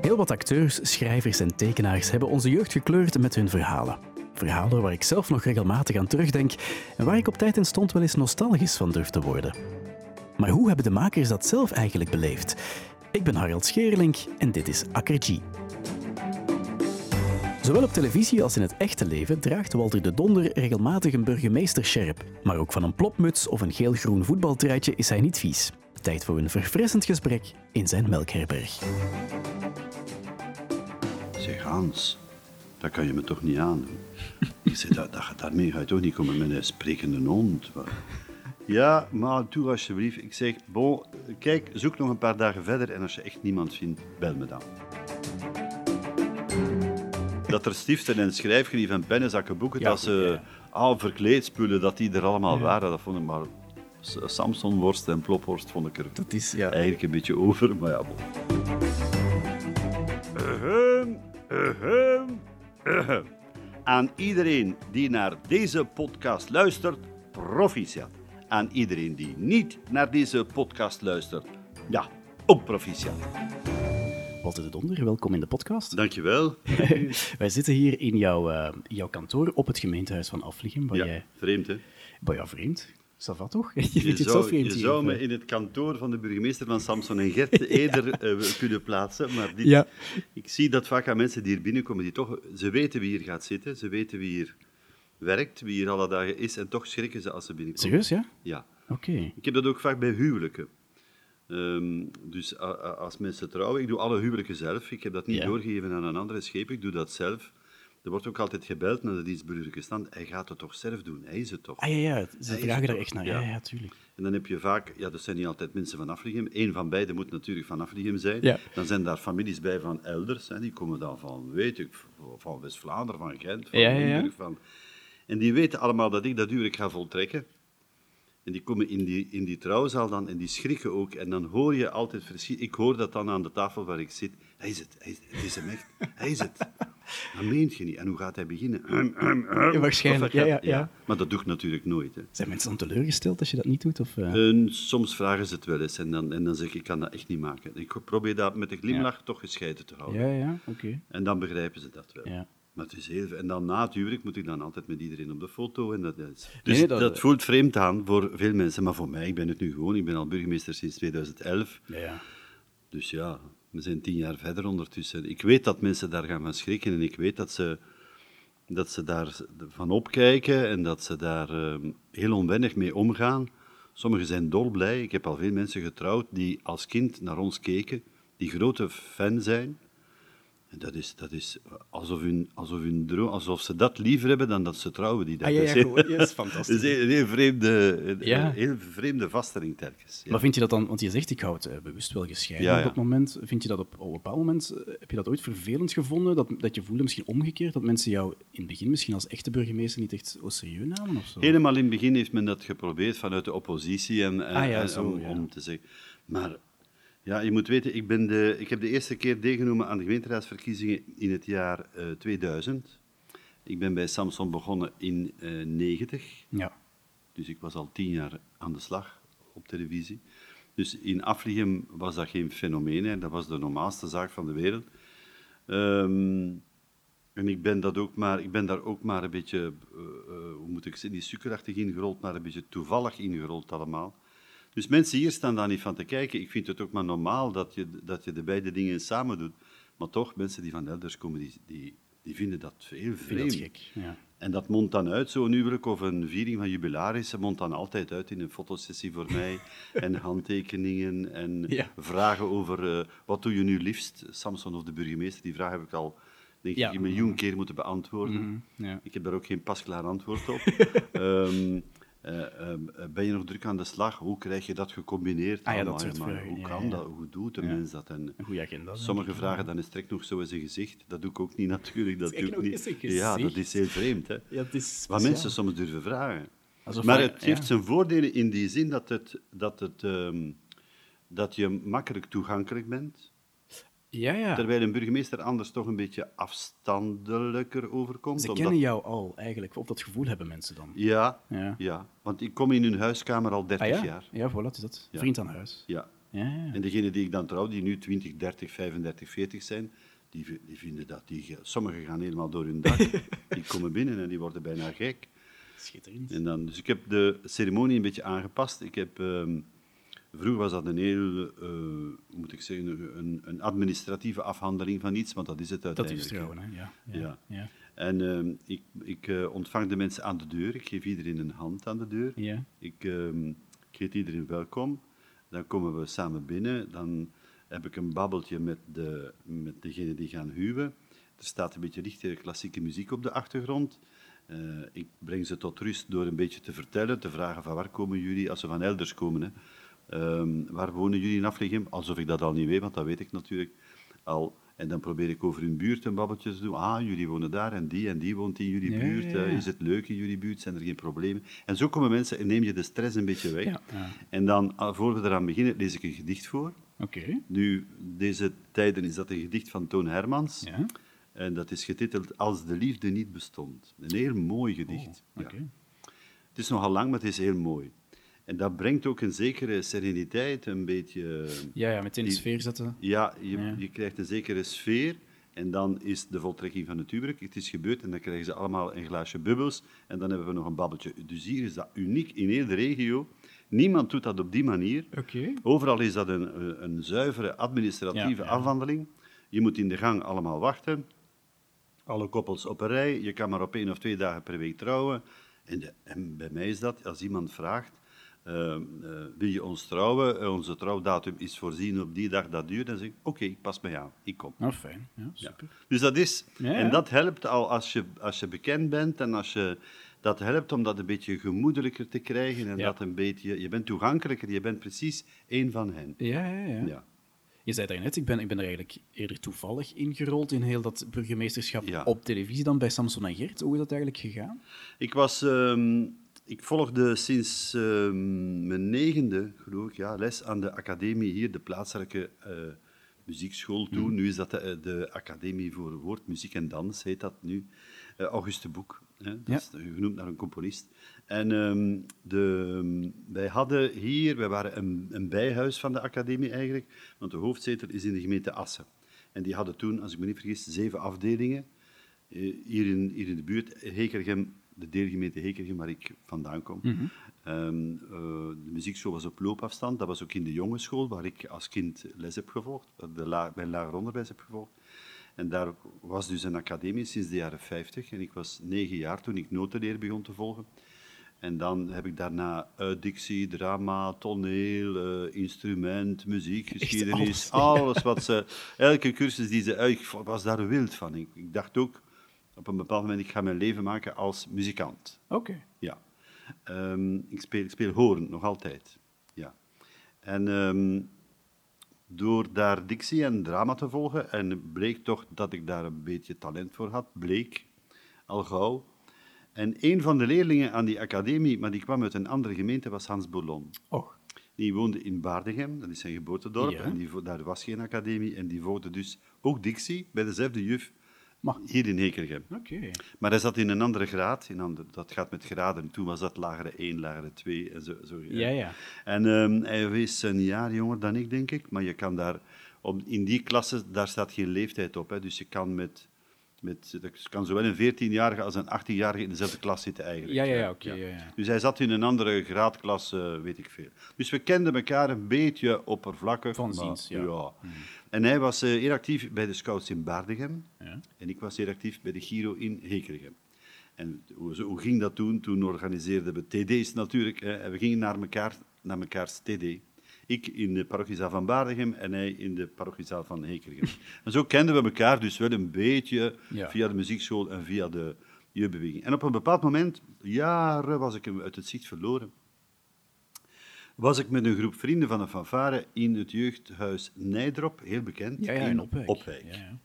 Heel wat acteurs, schrijvers en tekenaars hebben onze jeugd gekleurd met hun verhalen. Verhalen waar ik zelf nog regelmatig aan terugdenk en waar ik op tijd en stond wel eens nostalgisch van durf te worden. Maar hoe hebben de makers dat zelf eigenlijk beleefd? Ik ben Harald Scheerlink en dit is Akkergie. Zowel op televisie als in het echte leven draagt Walter de Donder regelmatig een burgemeester-sjerp. Maar ook van een plopmuts of een geel-groen voetbaltruitje is hij niet vies. Tijd voor een verfrissend gesprek in zijn melkherberg. Zeg Hans, dat kan je me toch niet aandoen? Ik zei, dat, dat, daarmee ga je toch niet komen met een sprekende hond? Ja, maar doe alsjeblieft. Ik zeg, bon, kijk, zoek nog een paar dagen verder en als je echt niemand vindt, bel me dan. Dat er stiften en schrijfgrief en pennenzakken boeken, Ja, dat ze al verkleedspullen, dat die er allemaal waren, dat vond ik maar... Samsonworst en plopworst vond ik er Dat is, ja. eigenlijk een beetje over, maar ja, bon. Ahem, ahem, ahem. Aan iedereen die naar deze podcast luistert, proficiat. Aan iedereen die niet naar deze podcast luistert, ja, ook proficiat. Walter de Donder, welkom in de podcast. Dankjewel. Wij zitten hier in jouw, eh, jouw kantoor op het gemeentehuis van Afligem, waar Ja, jij... vreemd hè? Maar ja, vreemd. Ça va toch? Je het zou, je me in het kantoor van de burgemeester van Samson en Gert eerder eh, kunnen plaatsen, maar dit, Ja. ik zie dat vaak aan mensen die hier binnenkomen, die toch, ze weten wie hier gaat zitten, ze weten wie hier werkt, wie hier alle dagen is, en toch schrikken ze als ze binnenkomen. Serieus, ja? Ja. Oké. Ik heb dat ook vaak bij huwelijken. Ehm, dus a- a- als mensen trouwen, ik doe alle huwelijken zelf. Ik heb dat niet Ja. doorgegeven aan een andere scheep, ik doe dat zelf. Er wordt ook altijd gebeld naar de dienstburgerlijke stand. Hij gaat het toch zelf doen, hij is het toch. Ah ja, ja, ze vragen er echt naar. Ja. Ja, ja, tuurlijk. En dan heb je vaak, ja, dat zijn niet altijd mensen van Afligem. Eén van beiden moet natuurlijk van Afligem zijn. Ja. Dan zijn daar families bij van elders. Hè. Die komen dan van, weet ik, van West-Vlaanderen, van Gent, van Ja, ja, ja. Limburg. Van... En die weten allemaal dat ik dat huwelijk ga voltrekken. En die komen in die, in die trouwzaal dan en die schrikken ook. En dan hoor je altijd verschil. Ik hoor dat dan aan de tafel waar ik zit. Hij is het, hij is, het is hem echt. Hij is het. Dat meent je niet. En hoe gaat hij beginnen? Waarschijnlijk, ja, gaat- ja, ja. Maar dat doe ik natuurlijk nooit. Hè. Zijn mensen dan teleurgesteld als je dat niet doet? Of, eh? En soms vragen ze het wel eens en dan, en dan zeg ik, ik kan dat echt niet maken. Ik probeer dat met een glimlach toch gescheiden te houden. ja, ja, oké. En dan begrijpen ze dat wel. Ja. Maar het is heel... En dan na het huwelijk moet ik dan altijd met iedereen op de foto. En dat, is... Dus Nee, dat, dat- voelt vreemd aan voor veel mensen. Maar voor mij, ik ben het nu gewoon. Ik ben al burgemeester sinds 2011. Ja, ja. Dus ja, we zijn tien jaar verder ondertussen. Ik weet dat mensen daar gaan van schrikken en ik weet dat ze, dat ze daar van opkijken en dat ze daar ehm, heel onwennig mee omgaan. Sommigen zijn dolblij. Ik heb al veel mensen getrouwd die als kind naar ons keken, die grote fan zijn. Dat is, dat is alsof, hun, alsof, hun droom, alsof ze dat liever hebben dan dat ze trouwen die dag. Ah, ja, ja, Dat is- gewoon, ja, dat is dat fantastisch. is een heel vreemde, een Ja. heel vreemde vaststelling telkens. Ja. Maar vind je dat dan, want je zegt ik hou het eh, bewust wel gescheiden Ja, op dat moment. Vind je dat op, op een bepaald moment, eh, heb je dat ooit vervelend gevonden? Dat, dat je voelde misschien omgekeerd, dat mensen jou in het begin misschien als echte burgemeester niet echt serieus namen of zo? Helemaal in het begin heeft men dat geprobeerd vanuit de oppositie en, en- Ah ja, en zo, om, ja. om te zeggen. Maar ja, je moet weten, ik, ben de, ik heb de eerste keer deelgenomen aan de gemeenteraadsverkiezingen in het jaar eh, 2000. Ik ben bij Samson begonnen in eh 90, Ja. dus ik was al tien jaar aan de slag op televisie. Dus in Afligem was dat geen fenomeen, hè. dat was de normaalste zaak van de wereld. Ehm, en ik ben, dat ook maar, ik ben daar ook maar een beetje, eh, eh, hoe moet ik zeggen, niet suikerachtig ingerold, maar een beetje toevallig ingerold allemaal. Dus mensen hier staan daar niet van te kijken. Ik vind het ook maar normaal dat je, dat je de beide dingen samen doet. Maar toch, mensen die van elders komen, die, die, die vinden dat heel vreemd. dat gek. Ja. En dat mondt dan uit, zo'n huwelijk of een viering van jubilarissen, mondt dan altijd uit in een fotosessie voor mij. en handtekeningen en Ja. vragen over eh, wat doe je nu liefst, Samson of de burgemeester. Die vraag heb ik al, denk Ja. ik, een miljoen keer moeten beantwoorden. Mhm, ja. Ik heb daar ook geen pasklaar antwoord op. Ehm, ben je nog druk aan de slag? Hoe krijg je dat gecombineerd? Ah ja, dat allemaal? soort maar Hoe kan dat? Hoe doet een Ja. mens dat? En Een goede agenda. sommige vragen, dan is trek nog zo in zijn gezicht. Dat doe ik ook niet natuurlijk. Dat doe ik niet. Ja, dat is heel vreemd. Hè? Ja, het is Wat mensen soms durven vragen. Alsof maar het heeft zijn voordelen in die zin dat, het, dat, het, ehm, dat je makkelijk toegankelijk bent. Ja, ja. Terwijl een burgemeester anders toch een beetje afstandelijker overkomt. Ze omdat- kennen jou al, eigenlijk. Of dat gevoel hebben mensen dan. Ja, Ja. ja, want ik kom in hun huiskamer al 30 Ah ja? jaar. Ja, voilà, is dat. Ja. Vriend aan huis. Ja. Ja, ja. En degenen die ik dan trouw, die nu 20, 30, 35, 40 zijn, die, die vinden dat die... Sommigen gaan helemaal door hun dak. die komen binnen en die worden bijna gek. Schitterend. En dan, dus ik heb de ceremonie een beetje aangepast. Ik heb, ehm, vroeger was dat een heel, eh, moet ik zeggen, een, een administratieve afhandeling van iets, want dat is het Dat uiteindelijk. is trouwen, hè? Ja. Ja. Ja. Ja. En ehm, ik, ik eh, ontvang de mensen aan de deur. Ik geef iedereen een hand aan de deur. Ja. Ik, ehm, ik heet iedereen welkom. Dan komen we samen binnen. Dan heb ik een babbeltje met, de, met degene die gaan huwen. Er staat een beetje lichtere klassieke muziek op de achtergrond. Eh, ik breng ze tot rust door een beetje te vertellen, te vragen van waar komen jullie, als ze van elders komen. Hè. Ehm, waar wonen jullie in Afligem? Alsof ik dat al niet weet, want dat weet ik natuurlijk al. En dan probeer ik over hun buurt een babbeltje te doen. Ah, jullie wonen daar en die en die woont in jullie buurt. ja, eh, ja. Is het leuk in jullie buurt? Zijn er geen problemen? En zo komen mensen en neem je de stress een beetje weg. Ja. En dan, ah, voor we eraan beginnen, lees ik een gedicht voor. Oké. Nu, deze tijden is dat een gedicht van Toon Hermans. Ja. En dat is getiteld Als de liefde niet bestond. Een heel mooi gedicht. Oh. Het is nogal lang, maar het is heel mooi. En dat brengt ook een zekere sereniteit, een beetje... Ja, ja, meteen de Die- sfeer zetten. Ja, je, Ja. je krijgt een zekere sfeer. En dan is de voltrekking van het huwelijk. Het is gebeurd en dan krijgen ze allemaal een glaasje bubbels. En dan hebben we nog een babbeltje. Dus hier is dat uniek in heel de regio. Niemand doet dat op die manier. Oké. Overal is dat een, een- een zuivere administratieve Ja, ja. afwandeling. Je moet in de gang allemaal wachten. Alle koppels op een rij. Je kan maar op één of twee dagen per week trouwen. En, de- en bij mij is dat, als iemand vraagt, eh, eh, wil je ons trouwen? Eh, onze trouwdatum is voorzien op die dag dat duurt. Dan zeg ik, oké, ik pas mij aan. Ik kom. Nou, fijn. Ja, Ja. super. Dus dat is, Ja, en dat helpt al als je, als je bekend bent en als je, dat helpt om dat een beetje gemoedelijker te krijgen en Ja. dat een beetje, je bent toegankelijker, je bent precies één van hen. Ja, ja, ja. Ja. Je zei daarnet, ik ben, ik ben er eigenlijk eerder toevallig ingerold in heel dat burgemeesterschap Ja. op televisie dan bij Samson en Gert. Hoe is dat eigenlijk gegaan? Ik was, ehm, ik volgde sinds ehm, mijn negende, geloof ik, ja, les aan de academie hier, de plaatselijke eh, muziekschool toen. Nu is dat de, de Academie voor Woord, Muziek en Dans, heet dat nu. Eh, Auguste Boek, hè, dat Ja. is genoemd naar een componist. En ehm, de, wij hadden hier, wij waren een, een bijhuis van de academie eigenlijk, want de hoofdzetel is in de gemeente Assen. En die hadden toen, als ik me niet vergis, zeven afdelingen. Eh, hier, in, hier in de buurt, Hekergem, de deelgemeente Hekergem, waar ik vandaan kom. Mhm. Ehm, eh, de muziekschool was op loopafstand. Dat was ook in de jongensschool, waar ik als kind les heb gevolgd, de la, mijn lager onderwijs heb gevolgd. En daar was dus een academie sinds de jaren 50. En ik was negen jaar toen ik notenleer begon te volgen. En dan heb ik daarna uitdictie, drama, toneel, eh, instrument, muziek, geschiedenis, alles, alles, wat ze... Elke cursus die ze uit... Ik was daar wild van. Ik, ik dacht ook op een bepaald moment, ik ga mijn leven maken als muzikant. Oké. Ja. Ehm, ik, speel, ik speel horen, nog altijd. Ja. En ehm, door daar dictie en drama te volgen, en bleek toch dat ik daar een beetje talent voor had, bleek al gauw. En een van de leerlingen aan die academie, maar die kwam uit een andere gemeente, was Hans Boulon. Och. Die woonde in Baardegem, dat is zijn geboortedorp, Ja. en die, daar was geen academie, en die volgde dus ook dictie bij dezelfde juf Maar, hier in Hekergem. oké. Maar hij zat in een andere graad. In dat gaat met graden. Toen was dat lagere 1, lagere 2 en zo. zo Ja, ja. En ehm, hij is een jaar jonger dan ik, denk ik. Maar je kan daar, op, in die klasse, daar staat geen leeftijd op. Hè. Dus je kan met, met dat kan zowel een 14-jarige als een 18-jarige in dezelfde klas zitten eigenlijk. Ja, ja, ja, oké, ja, ja. Dus hij zat in een andere graadklasse, weet ik veel. Dus we kenden elkaar een beetje oppervlakkig. Van maar- ziens, ja. Mhm. En hij was eh, heel actief bij de scouts in Baardegem. Ja. En ik was zeer actief bij de Giro in Hekergem. En hoe, hoe ging dat toen? Toen organiseerden we TD's natuurlijk. Hè, en we gingen naar, elkaar, naar mekaars TD. Ik in de parochiezaal van Baardegem en hij in de parochiezaal van Hekergem. en zo kenden we elkaar dus wel een beetje Ja. via de muziekschool en via de jeugdbeweging. En op een bepaald moment, jaren, was ik hem uit het zicht verloren. Was ik met een groep vrienden van de fanfare in het jeugdhuis Nijdrop, heel bekend, Ja, ja, in Opwijk. Opwijk. Ja, ja.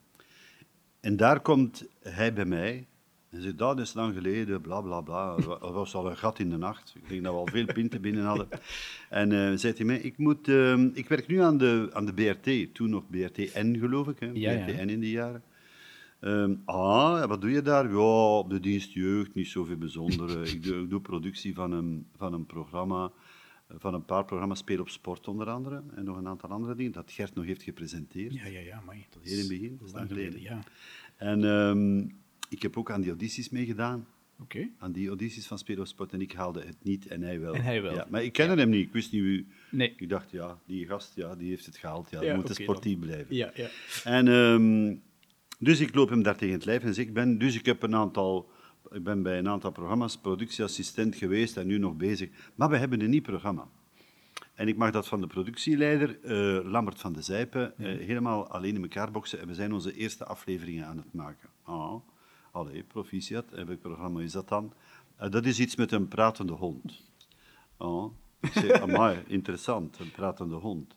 En daar komt hij bij mij en zegt, dat is lang geleden, bla bla bla. Er was al een gat in de nacht. Ik denk dat we al veel pinten binnen hadden. En eh zei hij mij, ik, moet, ehm, ik werk nu aan de, aan de BRT, toen nog BRT-N geloof ik, hè? Ja, ja. BRT-N in die jaren. Ehm, ah, wat doe je daar? Ja, op de dienst jeugd, niet zoveel bijzonder. Eh, ik, doe, ik doe productie van een, van een programma. van een paar programma's, Speel op Sport onder andere, en nog een aantal andere dingen, dat Gert nog heeft gepresenteerd. Ja, ja, ja, maar dat is Heel in het begin, dat is lang lang geleden. Ja, En ehm, ik heb ook aan die audities meegedaan. oké. Aan die audities van Speel op Sport. En ik haalde het niet en hij wel. En hij wel. Ja, maar ik kende hem niet. Ik wist niet wie... Nee. Ik dacht, ja, die gast, ja, die heeft het gehaald. Ja, moet oké, sportief blijven. Ja, ja. En ehm, dus ik loop hem daar tegen het lijf en zeg, ik ben, dus ik heb een aantal, ik ben bij een aantal programma's productieassistent geweest en nu nog bezig. Maar we hebben een nieuw programma. En ik mag dat van de productieleider, eh, Lambert van de Zijpen, eh, helemaal alleen in elkaar boksen. En we zijn onze eerste afleveringen aan het maken. Ah, allee, proficiat. En welk programma is dat dan? Eh, dat is iets met een pratende hond. Oh, ik zeg, amai, interessant, een pratende hond.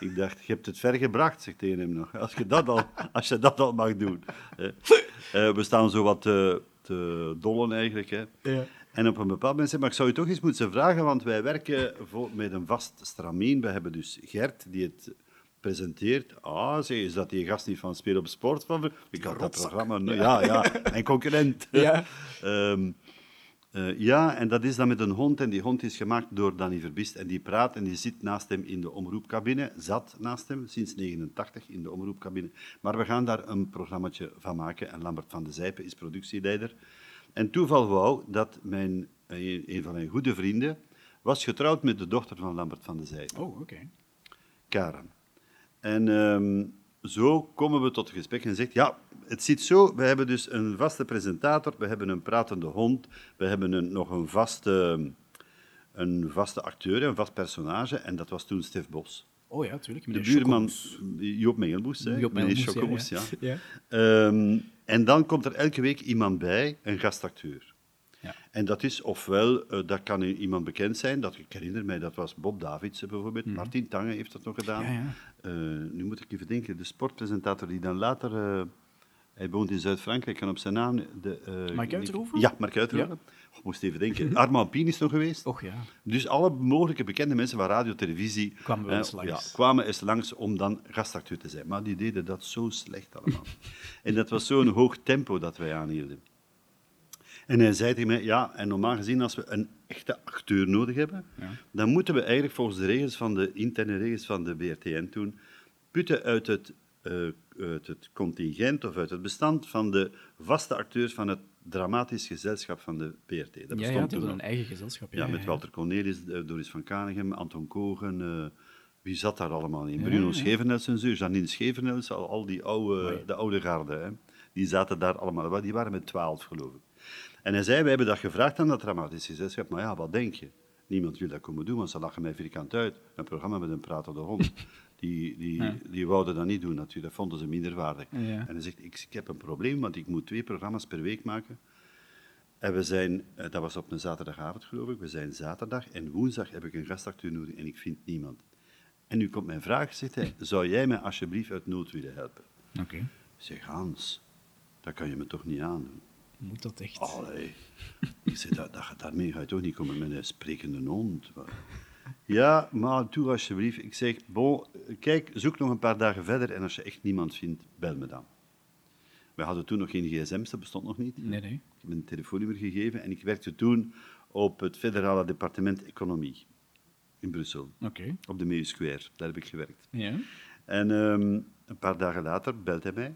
Ik dacht, je hebt het ver gebracht, zegt tegen hem nog. Als je dat al, als je dat al mag doen. Eh, we staan zo wat te, te dollen eigenlijk. Hè. Ja. En op een bepaald moment zei maar ik zou je toch eens moeten vragen, want wij werken voor, met een vast stramien. We hebben dus Gert, die het presenteert. Ah, zeg, is dat die gast niet van Speel op Sport? Van, ik had dat programma... no- Ja, ja, mijn concurrent. Ja. Ehm, eh, ja, en dat is dan met een hond. En die hond is gemaakt door Danny Verbist. En die praat en die zit naast hem in de omroepcabine. Zat naast hem, sinds 89 in de omroepcabine. Maar we gaan daar een programmaatje van maken. En Lambert van de Zijpen is productieleider. En toeval wou dat mijn, eh, een van mijn goede vrienden was getrouwd met de dochter van Lambert van de Zijpen. Oh, oké. Karen. En ehm, zo komen we tot het gesprek en zegt, ja, het zit zo, we hebben dus een vaste presentator, we hebben een pratende hond, we hebben een, nog een vaste, een vaste acteur, een vast personage, en dat was toen Stef Bos. Oh ja, tuurlijk. De buurman. Joop Mengelboes, hè? Joop meneer Mengelboes, ja, Schokkelmoes, ja. Ja. Ehm, en dan komt er elke week iemand bij, een gastacteur. Ja. En dat is ofwel, eh, dat kan iemand bekend zijn, dat, ik herinner mij, dat was Bob Davidsen bijvoorbeeld, Martin Tange heeft dat nog gedaan. Mhm. Ja, ja. Eh, nu moet ik even denken, de sportpresentator die dan later, eh, hij woont in Zuid-Frankrijk en op zijn naam... De, Mark Uiterhoeven? Ja, Mark Uiterhoeven. Oh, ik moest even denken. Armand Pien is nog geweest. Och ja. Dus alle mogelijke bekende mensen van radio, televisie Kwamen eh, eens langs. Ja, kwamen eens langs om dan gastacteur te zijn. Maar die deden dat zo slecht allemaal. en dat was zo'n hoog tempo dat wij aanhielden. En hij zei tegen mij, ja, en normaal gezien als we een echte acteur nodig hebben, Ja. dan moeten we eigenlijk volgens de regels van de interne regels van de BRTN toen putten uit het, eh, uit het contingent of uit het bestand van de vaste acteurs van het dramatisch gezelschap van de BRT. Dat Ja, bestond ja, toen een eigen gezelschap. Ja, Ja, met. Walter Cornelis, eh, Doris van Kanegem, Anton Kogen. eh, wie zat daar allemaal in? Bruno. Schevenels en zo, Janine Schevenels, al, al die oude, de oude garde. Hè. Die zaten daar allemaal. Die waren met twaalf, geloof ik. En hij zei, wij hebben dat gevraagd aan dat dramatische gezelschap. Maar ja, wat denk je? Niemand wil dat komen doen, want ze lachen mij vierkant uit. Een programma met een pratende hond. Die, die, Ja. die wouden dat niet doen natuurlijk. Dat vonden ze minder waardig. Ja. En hij zegt, ik, ik heb een probleem, want ik moet twee programma's per week maken. En we zijn, eh, dat was op een zaterdagavond geloof ik, we zijn zaterdag en woensdag heb ik een gastacteur nodig en ik vind niemand. En nu komt mijn vraag, zegt hij, zou jij mij alsjeblieft uit nood willen helpen? Oké. Ik zeg, Hans, dat kan je me toch niet aandoen? Moet dat echt? Allee. Ik zeg, dat, dat, daarmee ga je toch niet komen met een sprekende hond? Ja, maar doe alsjeblieft. Ik zeg, bon, kijk, zoek nog een paar dagen verder en als je echt niemand vindt, bel me dan. We hadden toen nog geen gsm's, dat bestond nog niet. Nee, nee. Ik heb een telefoonnummer gegeven en ik werkte toen op het federale departement Economie in Brussel, Oké. op de Meus Square. Daar heb ik gewerkt. Ja. En ehm, een paar dagen later belt hij mij.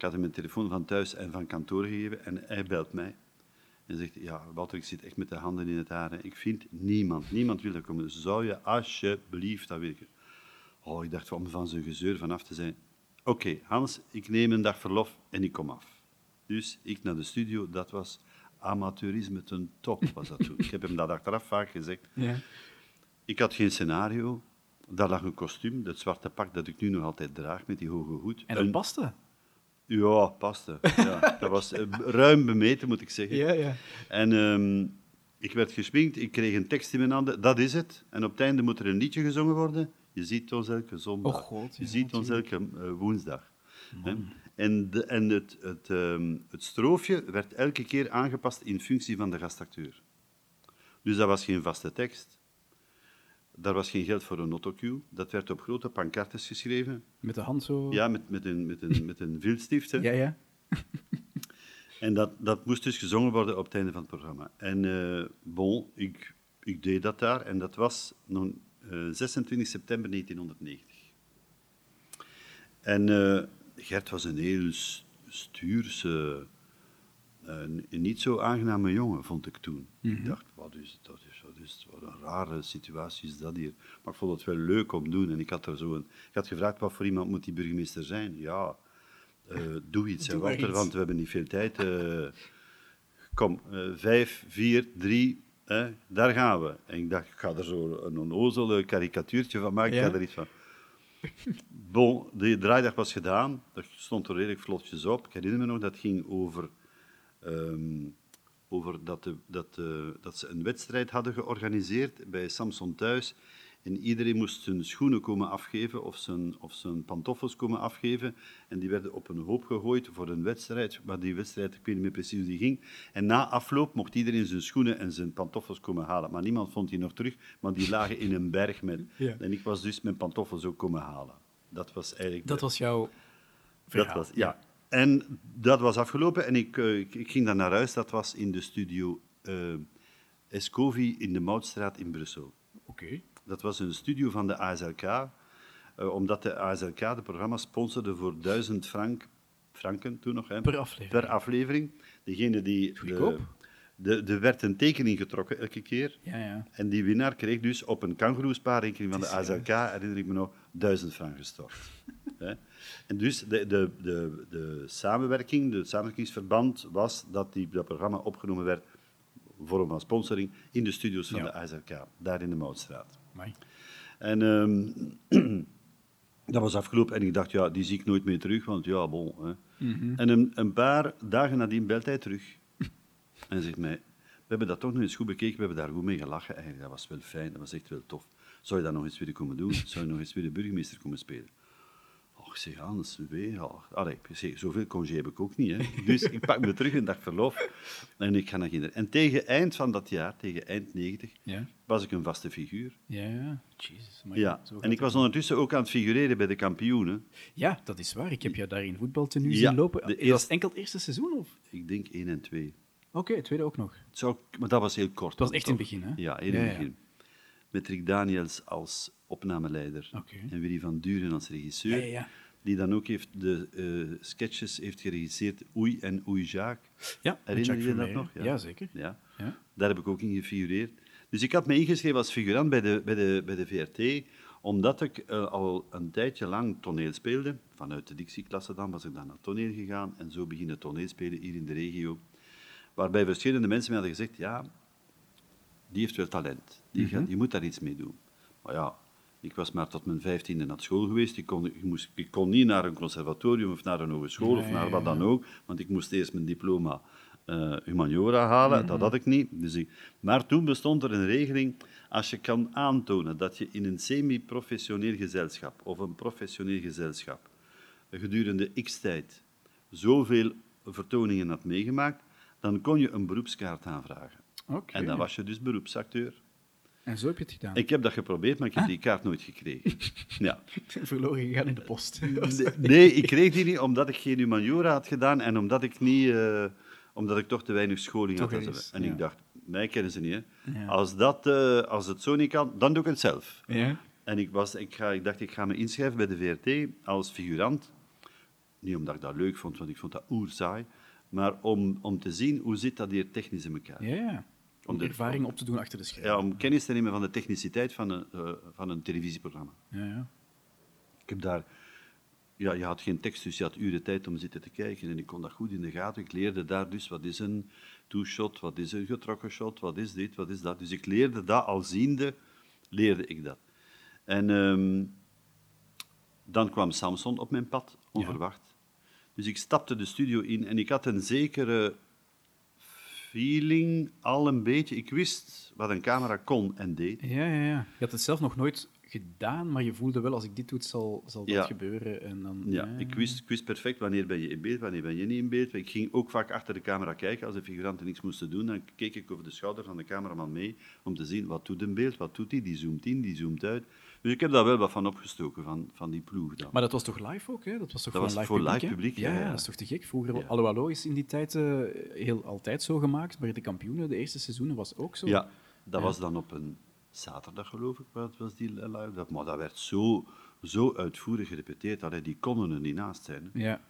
Ik had hem mijn telefoon van thuis en van kantoor gegeven en hij belt mij. En zegt, ja, Walter, ik zit echt met de handen in het haar. hè. Ik vind niemand, niemand wil dat komen. Dus zou je alsjeblieft dat willen? Oh, ik dacht om van zijn gezeur vanaf te zijn. Oké, Hans, ik neem een dag verlof en ik kom af. Dus ik naar de studio, dat was amateurisme ten top, was dat toen. Ik heb hem dat achteraf vaak gezegd. Ja. Ik had geen scenario. Daar lag een kostuum, dat zwarte pak dat ik nu nog altijd draag met die hoge hoed. En dat Een- paste? Ja, paste. Ja, dat was eh, ruim bemeten, moet ik zeggen. Ja, ja. En ehm, ik werd gesminkt, ik kreeg een tekst in mijn handen, dat is het. En op het einde moet er een liedje gezongen worden. Je ziet ons elke zondag. Oh God, je ziet ons elke eh, woensdag. En, de, en het, het, ehm, het stroofje werd elke keer aangepast in functie van de gastacteur. Dus dat was geen vaste tekst. Daar was geen geld voor een autocue. Dat werd op grote pancartes geschreven. Met de hand zo? Ja, met, met, een, met, een, met een viltstift. hè. Ja, ja. En dat, dat moest dus gezongen worden op het einde van het programma. En eh, bon, ik ik deed dat daar en dat was nog, eh, 26 september 1990. En eh, Gert was een heel stuurse, eh, een niet zo aangename jongen, vond ik toen. Ik dacht, wat is, dat is, wat een rare situatie is dat hier. Maar ik vond het wel leuk om te doen. En ik had, er zo een, ik had gevraagd, wat voor iemand moet die burgemeester zijn? Ja, eh, doe iets, Doe Walter, iets. want we hebben niet veel tijd. eh. kom, eh, vijf, vier, drie, hè, daar gaan we. En ik dacht, ik ga er zo een onnozele karikatuurtje van maken, ik Ja. ga er iets van... Bon, de draaidag was gedaan, dat stond er redelijk vlotjes op. Ik herinner me nog, dat ging over, ehm, over dat, de, dat, eh, dat ze een wedstrijd hadden georganiseerd bij Samson thuis. En iedereen moest zijn schoenen komen afgeven of zijn, of zijn pantoffels komen afgeven. En die werden op een hoop gegooid voor een wedstrijd. Maar die wedstrijd, ik weet niet meer precies hoe die ging. En na afloop mocht iedereen zijn schoenen en zijn pantoffels komen halen. Maar niemand vond die nog terug, maar die lagen in een berg. Met, Ja. En ik was dus mijn pantoffels ook komen halen. Dat was eigenlijk... Dat de- was jouw dat verhaal. was, ja. En dat was afgelopen en ik, eh, ik, ik ging dan naar huis. Dat was in de studio eh, Escovi in de Moutstraat in Brussel. Oké. Dat was een studio van de ASLK, eh, omdat de ASLK de programma sponsorde voor 1000 frank, franken toen nog, hè, Per aflevering. per aflevering. Degene die... De, de, er werd een tekening getrokken elke keer. Ja, ja. En die winnaar kreeg dus op een kangoeroespaarrekening van de ASLK, herinner ik me nog, duizend frank gestort. Hè. En dus de, de, de, de samenwerking, het samenwerkingsverband was dat die, dat programma opgenomen werd, vorm van sponsoring, in de studio's van Ja. de ASLK, daar in de Moutstraat. Amai. En ehm, dat was afgelopen en ik dacht, ja, die zie ik nooit meer terug, want ja, bon. Hè. En een, een paar dagen nadien belt hij terug en zegt mij, we hebben dat toch nog eens goed bekeken, we hebben daar goed mee gelachen. Eigenlijk, dat was wel fijn, dat was echt wel tof. Zou je dat nog eens willen komen doen? Zou je nog eens weer de burgemeester komen spelen? Och, zeg weer. Ja. Allee, zeg, zoveel congé heb ik ook niet. Hè. Dus ik pak me terug een dag verlof en ik ga naar Ginder. En tegen eind van dat jaar, tegen eind 90, Ja. was ik een vaste figuur. Ja, ja. Jezus. Ja, en ik was ondertussen ook aan het figureren bij de kampioenen. Ja, dat is waar. Ik heb jou daar in voetbaltenue Ja, zien lopen. de Dat was enkel het eerste seizoen? Of? Ik denk 1 en 2. Oké, tweede ook nog. Het zou, maar dat was heel kort. Het was echt in het begin, hè? Ja, in het begin. Met Rick Daniels als opnameleider en Willy van Duren als regisseur. Ja, ja, ja. Die dan ook heeft de eh, sketches heeft geregisseerd Oei en Oei Jacques. Ja, Herinner je Jacques dat nog? Ja, zeker. Ja. Ja. Daar heb ik ook in gefigureerd. Dus ik had me ingeschreven als figurant bij de, bij de, bij de VRT, omdat ik eh, al een tijdje lang toneel speelde. Vanuit de Dixie-klasse dan was ik dan naar toneel gegaan en zo beginnen toneelspelen hier in de regio. Waarbij verschillende mensen mij hadden gezegd, ja, die heeft wel talent. Die, gaat, die moet daar iets mee doen. Maar ja, ik was maar tot mijn vijftiende naar school geweest. Ik kon, ik, moest, ik kon niet naar een conservatorium of naar een hogeschool of Nee, naar wat dan ook, want ik moest eerst mijn diploma eh, humaniora halen. Dat had ik niet. Dus ik, maar toen bestond er een regeling, als je kan aantonen dat je in een semi-professioneel gezelschap of een professioneel gezelschap gedurende x tijd zoveel vertoningen had meegemaakt, dan kon je een beroepskaart aanvragen. En dan was je dus beroepsacteur. En zo heb je het gedaan. Ik heb dat geprobeerd, maar ik heb die kaart nooit gekregen. Ja. Verloren gegaan in de post. Nee, ik kreeg die niet omdat ik geen humaniora had gedaan en omdat ik, niet, eh, omdat ik toch te weinig scholing Toch had. eens, En ja. ik dacht, mij kennen ze niet. Hè. Ja. Als, dat, eh, als het zo niet kan, dan doe ik het zelf. Ja? En ik, was, ik, ga, ik dacht, ik ga me inschrijven bij de VRT als figurant. Niet omdat ik dat leuk vond, want ik vond dat oerzaai. Maar om, om te zien hoe zit dat hier technisch in elkaar. Ja, ja. Om de- ervaring op te doen achter de schermen. Ja, om kennis te nemen van de techniciteit van een, eh, van een televisieprogramma. Ja, ja. Ik heb daar... Ja, je had geen tekst, dus je had uren tijd om zitten te kijken. En ik kon dat goed in de gaten. Ik leerde daar dus wat is een two-shot, wat is een getrokken shot, wat is dit, wat is dat. Dus ik leerde dat, al ziende, leerde ik dat. En ehm, dan kwam Samson op mijn pad, onverwacht. Dus ik stapte de studio in en ik had een zekere feeling, al een beetje. Ik wist wat een camera kon en deed. Ja, ja, ja. Je had het zelf nog nooit gedaan, maar je voelde wel, als ik dit doe, zal, zal dat Ja. gebeuren. En dan, Ja, ik wist, ik wist perfect wanneer ben je in beeld, wanneer ben je niet in beeld. Ik ging ook vaak achter de camera kijken als de figuranten niks moesten doen. Dan keek ik over de schouder van de cameraman mee om te zien wat doet een beeld, wat doet hij, die zoomt in, die zoomt uit. Dus ik heb daar wel wat van opgestoken, van, van die ploeg dan. Maar dat was toch live ook, hè? Dat was toch Dat voor, was een voor live live publiek, publiek, ja, dat is toch te gek? Vroeger, Ja. Allo Allo is in die tijd eh, heel altijd zo gemaakt, maar de kampioenen, de eerste seizoenen, was ook zo. Ja. Dat was dan op een zaterdag, geloof ik, wat was die live. Dat, maar dat werd zo, zo uitvoerig gerepeteerd, dat die konden er niet naast zijn. hè. Ja.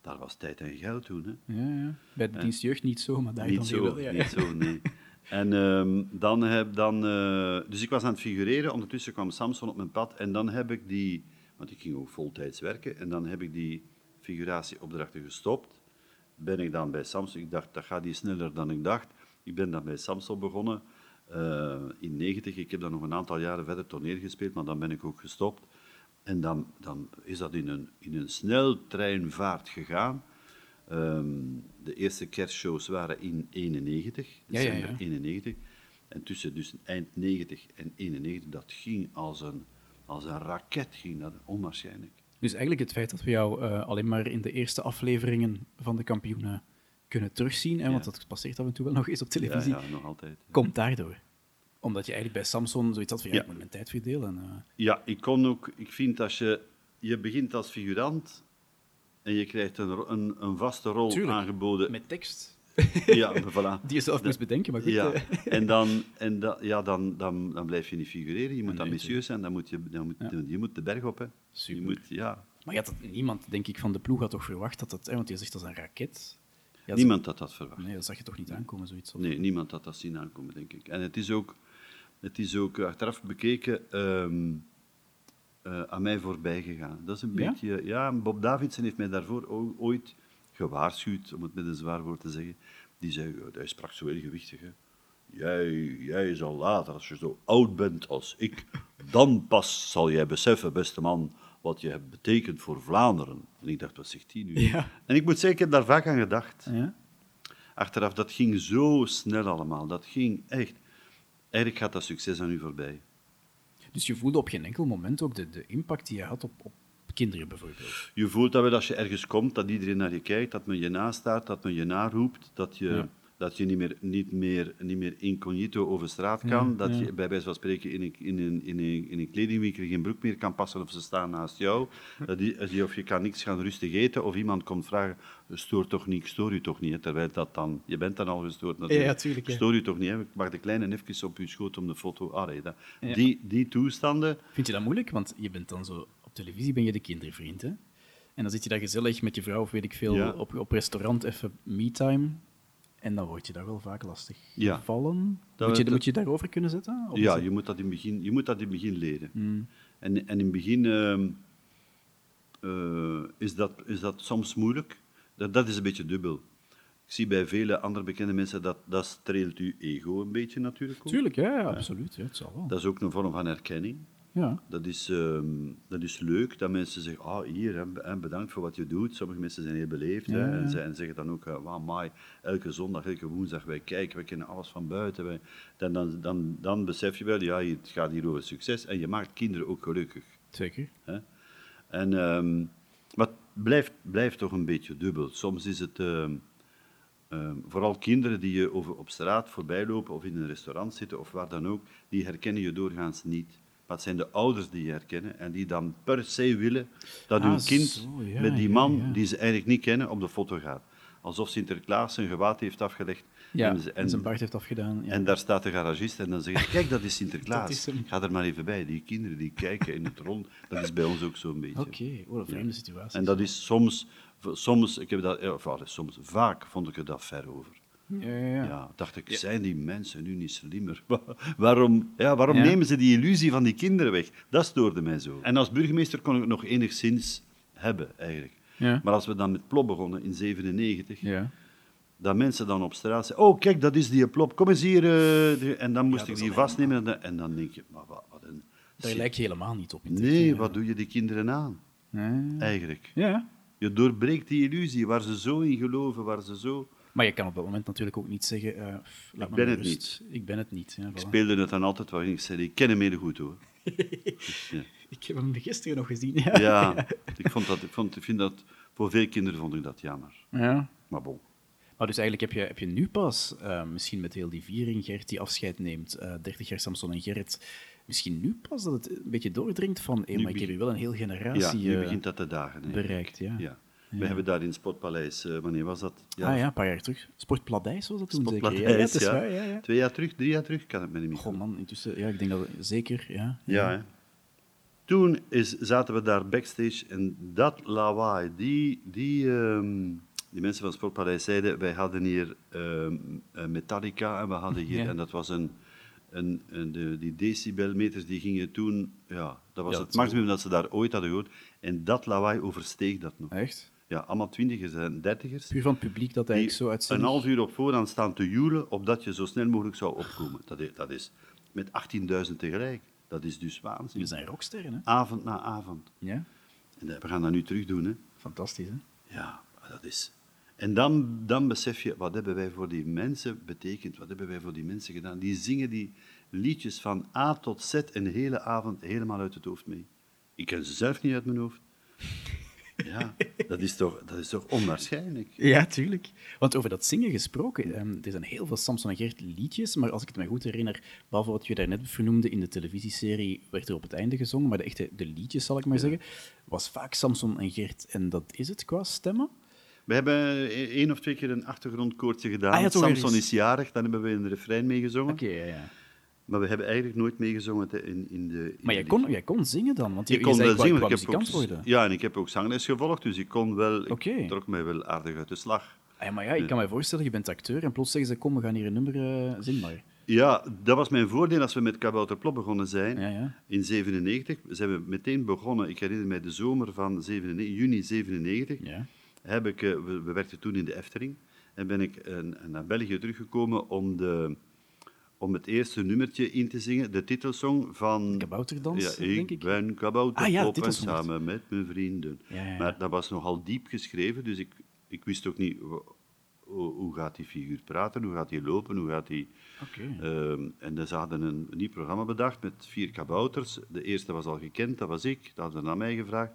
Dat was tijd en geld toen. Hè. Ja, ja. Bij de dienst jeugd niet zo, maar daar Niet dan zo, wel. Ja, niet zo, nee. En ehm, dan heb dan... eh, dus ik was aan het figureren, ondertussen kwam Samson op mijn pad en dan heb ik die... Want ik ging ook voltijds werken en dan heb ik die figuratieopdrachten gestopt. Ben ik dan bij Samson... Ik dacht, dat gaat iets sneller dan ik dacht. Ik ben dan bij Samson begonnen eh, in 90. Ik heb dan nog een aantal jaren verder toneel gespeeld, maar dan ben ik ook gestopt. En dan, dan is dat in een, in een sneltreinvaart gegaan. Ehm, de eerste kerstshows waren in 91, Ja, ja, december ja. 91. En tussen dus eind 90 en 91, dat ging als een, als een raket, ging dat onwaarschijnlijk. Dus eigenlijk het feit dat we jou eh, alleen maar in de eerste afleveringen van de kampioenen kunnen terugzien, hè, want dat passeert af en toe wel nog eens op televisie, ja, nog altijd. komt daardoor. Omdat je eigenlijk bij Samson zoiets had van, ja, Ja. ik moet mijn tijd verdelen. eh. Ja, ik kon ook, ik vind als je, je begint als figurant en je krijgt een, een, een vaste rol Tuurlijk. aangeboden. met tekst, Ja, voilà. die je zelf moest bedenken, maar goed. Ja, eh. en, dan, en da, ja, dan, dan, dan blijf je niet figureren. Je moet Nee, ambitieus zijn, dan moet je, dan moet, je moet de berg op. Hè. Je moet, ja. Maar je had het, niemand, denk ik, van de ploeg had toch verwacht dat het... Hè, want je zegt dat is een raket. Ja, Niemand had dat verwacht. Nee, dat zag je toch niet aankomen, zoiets? Of- Nee, niemand had dat zien aankomen, denk ik. En het is ook, het is ook achteraf bekeken ehm, eh, aan mij voorbij gegaan. Dat is een Ja? beetje... Ja, Bob Davidson heeft mij daarvoor ooit gewaarschuwd, om het met een zwaar woord te zeggen. Die zei, hij sprak zo heel gewichtig, hè. Jij, jij zal later, als je zo oud bent als ik, dan pas zal jij beseffen, beste man, wat je hebt betekend voor Vlaanderen. En ik dacht, wat zegt hij nu? Ja. En ik moet zeggen, ik heb daar vaak aan gedacht Ja? achteraf, dat ging zo snel allemaal. Dat ging echt. Eigenlijk gaat dat succes aan u voorbij. Dus je voelde op geen enkel moment ook de, de impact die je had op, op kinderen, bijvoorbeeld. Je voelt dat wel als je ergens komt, dat iedereen naar je kijkt, dat men je nastaart, dat men je naroept, dat je, Ja. Dat je niet, meer, niet, meer, niet meer incognito over straat kan, Ja, dat ja. je bij wijze van spreken in een, in, een, in, een, in een kledingwinkel geen broek meer kan passen of ze staan naast jou. Dat die, of je kan niks gaan rustig eten, of iemand komt vragen, stoor toch niet, ik stoor u toch niet, hè, terwijl dat dan, je bent dan al gestoord natuurlijk. Ja, tuurlijk, ja. Stoor u toch niet, hè. ik mag de kleine even op uw schoot om de foto, ah, dat, Ja. die, die toestanden, Vind je dat moeilijk? Want je bent dan zo... Op televisie ben je de kindervriend, hè? En dan zit je daar gezellig met je vrouw of weet ik veel Ja. op, op restaurant even me-time. En dan word je daar wel vaak lastig Ja. gevallen. Dat- moet, je, dat- moet je daarover kunnen zetten? Ja, je moet dat in het begin, je moet dat in het begin leren. Hmm. En, en in het begin ehm, eh, is, dat, is dat soms moeilijk. Dat, dat is een beetje dubbel. Ik zie bij vele andere bekende mensen dat dat streelt uw ego een beetje natuurlijk ook. Tuurlijk, ja, ja, absoluut. Ja, het zal wel. Dat is ook een vorm van erkenning. Ja. Dat is, ehm, dat is leuk dat mensen zeggen, ah, hier, hè, bedankt voor wat je doet. Sommige mensen zijn heel beleefd hè, ja. en, ze- en zeggen dan ook, uh, wow, my, elke zondag, elke woensdag, wij kijken, wij kennen alles van buiten. Wij, dan, dan, dan, dan besef je wel, ja, het gaat hier over succes en je maakt kinderen ook gelukkig. Zeker. Hè? En, ehm, maar het blijft, blijft toch een beetje dubbel. Soms is het ehm, ehm, vooral kinderen die je over, op straat voorbij lopen of in een restaurant zitten of waar dan ook, die herkennen je doorgaans niet. Maar het zijn de ouders die je herkennen en die dan per se willen dat Ah, hun kind zo, ja, met die man, ja. die ze eigenlijk niet kennen, op de foto gaat. Alsof Sinterklaas zijn gewaad heeft afgelegd en, ze- en zijn baard heeft afgedaan. En daar staat de garagist en dan zeg je, kijk, dat is Dat Sinterklaas. is. Ga er maar even bij. Die kinderen die kijken in het rond, dat is bij ons ook zo'n beetje. Oké, wat een vreemde situatie. En dat is soms, soms, ik heb dat, ja, of, soms, vaak vond ik er dat ver over. Ja, ja, ja. Ja, dacht ik, zijn die mensen nu niet slimmer? waarom ja, waarom Ja. nemen ze die illusie van die kinderen weg? Dat stoorde mij zo. En als burgemeester kon ik het nog enigszins hebben, eigenlijk. Ja. Maar als we dan met Plop begonnen in 97, Ja. dat mensen dan op straat zeiden, oh kijk, dat is die Plop, kom eens hier. eh, en dan moest dat ik die vastnemen en dan, en dan denk je, maar wat, wat een... Daar lijk je helemaal niet op. Nee, wat doe je die kinderen aan, Ja. eigenlijk? ja. Je doorbreekt die illusie waar ze zo in geloven, waar ze zo... Maar je kan op dat moment natuurlijk ook niet zeggen... eh, laat Ik ben het rust. Ik ben het niet. Ja, Ik speelde het dan altijd waarin ik zei, ik ken hem heel goed hoor. Dus, ja. Ik heb hem gisteren nog gezien. Ja. Ja, ik, vond dat, ik, vond, ik vind dat, voor veel kinderen vond ik dat jammer. ja. Maar bon. Maar dus eigenlijk heb je, heb je nu pas, eh, misschien met heel die viering, Gert die afscheid neemt, eh 30 jaar Samson en Gerrit, misschien nu pas dat het een beetje doordringt van, Nu maar ik heb hier wel een heel Ja, generatie nu eh, begint dat te dagen. bereikt. Ja. Ja. We hebben daar in het Sportpaleis, eh, wanneer was dat? ah ja, een paar jaar terug. Sportpladijs was dat toen zeker? Sportpaleis, ja, ja, het is ja. waar, ja, ja. Twee jaar terug, drie jaar terug, kan het me niet meer Goh man, intussen, ja, ik denk dat zeker, ja. Ja, hè. Toen is, zaten we daar backstage en dat lawaai, die, die, ehm, die mensen van Sportpaleis zeiden, wij hadden hier ehm, eh, Metallica en we hadden hier, Ja. en dat was een, een, de, die decibelmeters die gingen toen, ja, dat was Ja, het dat maximum dat ze daar ooit hadden gehoord. En dat lawaai oversteeg dat nog. Echt? Ja, allemaal twintigers en dertigers. Puur van het publiek dat eigenlijk zo een uitzendig... half uur op voorhand staan te joelen, opdat je zo snel mogelijk zou opkomen. Dat is, dat is met 18.000 tegelijk. Dat is dus waanzin. We zijn rocksterren, hè? Avond na avond. Ja, En dat- we gaan dat nu terug doen. Hè. fantastisch, hè? Ja, dat is... En dan, dan besef je, wat hebben wij voor die mensen betekend? Wat hebben wij voor die mensen gedaan? Die zingen die liedjes van A tot Z een hele avond helemaal uit het hoofd mee. Ik ken ze zelf niet uit mijn hoofd. Ja, dat is toch, dat is toch onwaarschijnlijk? Ja, tuurlijk. Want over dat zingen gesproken, ehm, er zijn heel veel Samson en Gert liedjes, maar als ik het me goed herinner, behalve wat je daarnet vernoemde, in de televisieserie werd er op het einde gezongen, maar de echte de liedjes, zal ik maar zeggen, was vaak Samson en Gert. En dat is het qua stemmen? We hebben e- één of twee keer een achtergrondkoortje gedaan. Ah ja, Samson is jarig, dan hebben we een refrein meegezongen. Oké, ja, ja. Maar we hebben eigenlijk nooit meegezongen in, in de... in Maar de jij kon, jij kon zingen dan, want je, Ik kon wel zingen, ik heb ook, worden. ja, en ik heb ook zangles gevolgd, dus ik kon wel, ik trok mij wel aardig uit de slag. Ah ja, maar ja, ik kan me voorstellen, je bent acteur en plots zeggen ze, kom, we gaan hier een nummer uh, zingen maar. Ja, dat was mijn voordeel als we met Kabouter Plop begonnen zijn. Ja, ja. In 97 zijn we meteen begonnen. Ik herinner mij de zomer van 97, juni 97. Ja. Heb ik, eh, we, we werkten toen in de Efteling. En ben ik eh, naar België teruggekomen om, de, om het eerste nummertje in te zingen. De titelsong van... Kabouterdans, ja, ik denk ik. ben Kabouter Ah ja, en samen met mijn vrienden. Ja. Maar dat was nogal diep geschreven, dus ik, ik wist ook niet... Hoe, gaat die figuur praten? Hoe gaat hij lopen? Hoe gaat hij... Ehm, en dus ze hadden een, nieuw programma bedacht met vier kabouters. De eerste was al gekend, dat was ik. Dat hadden ze naar mij gevraagd.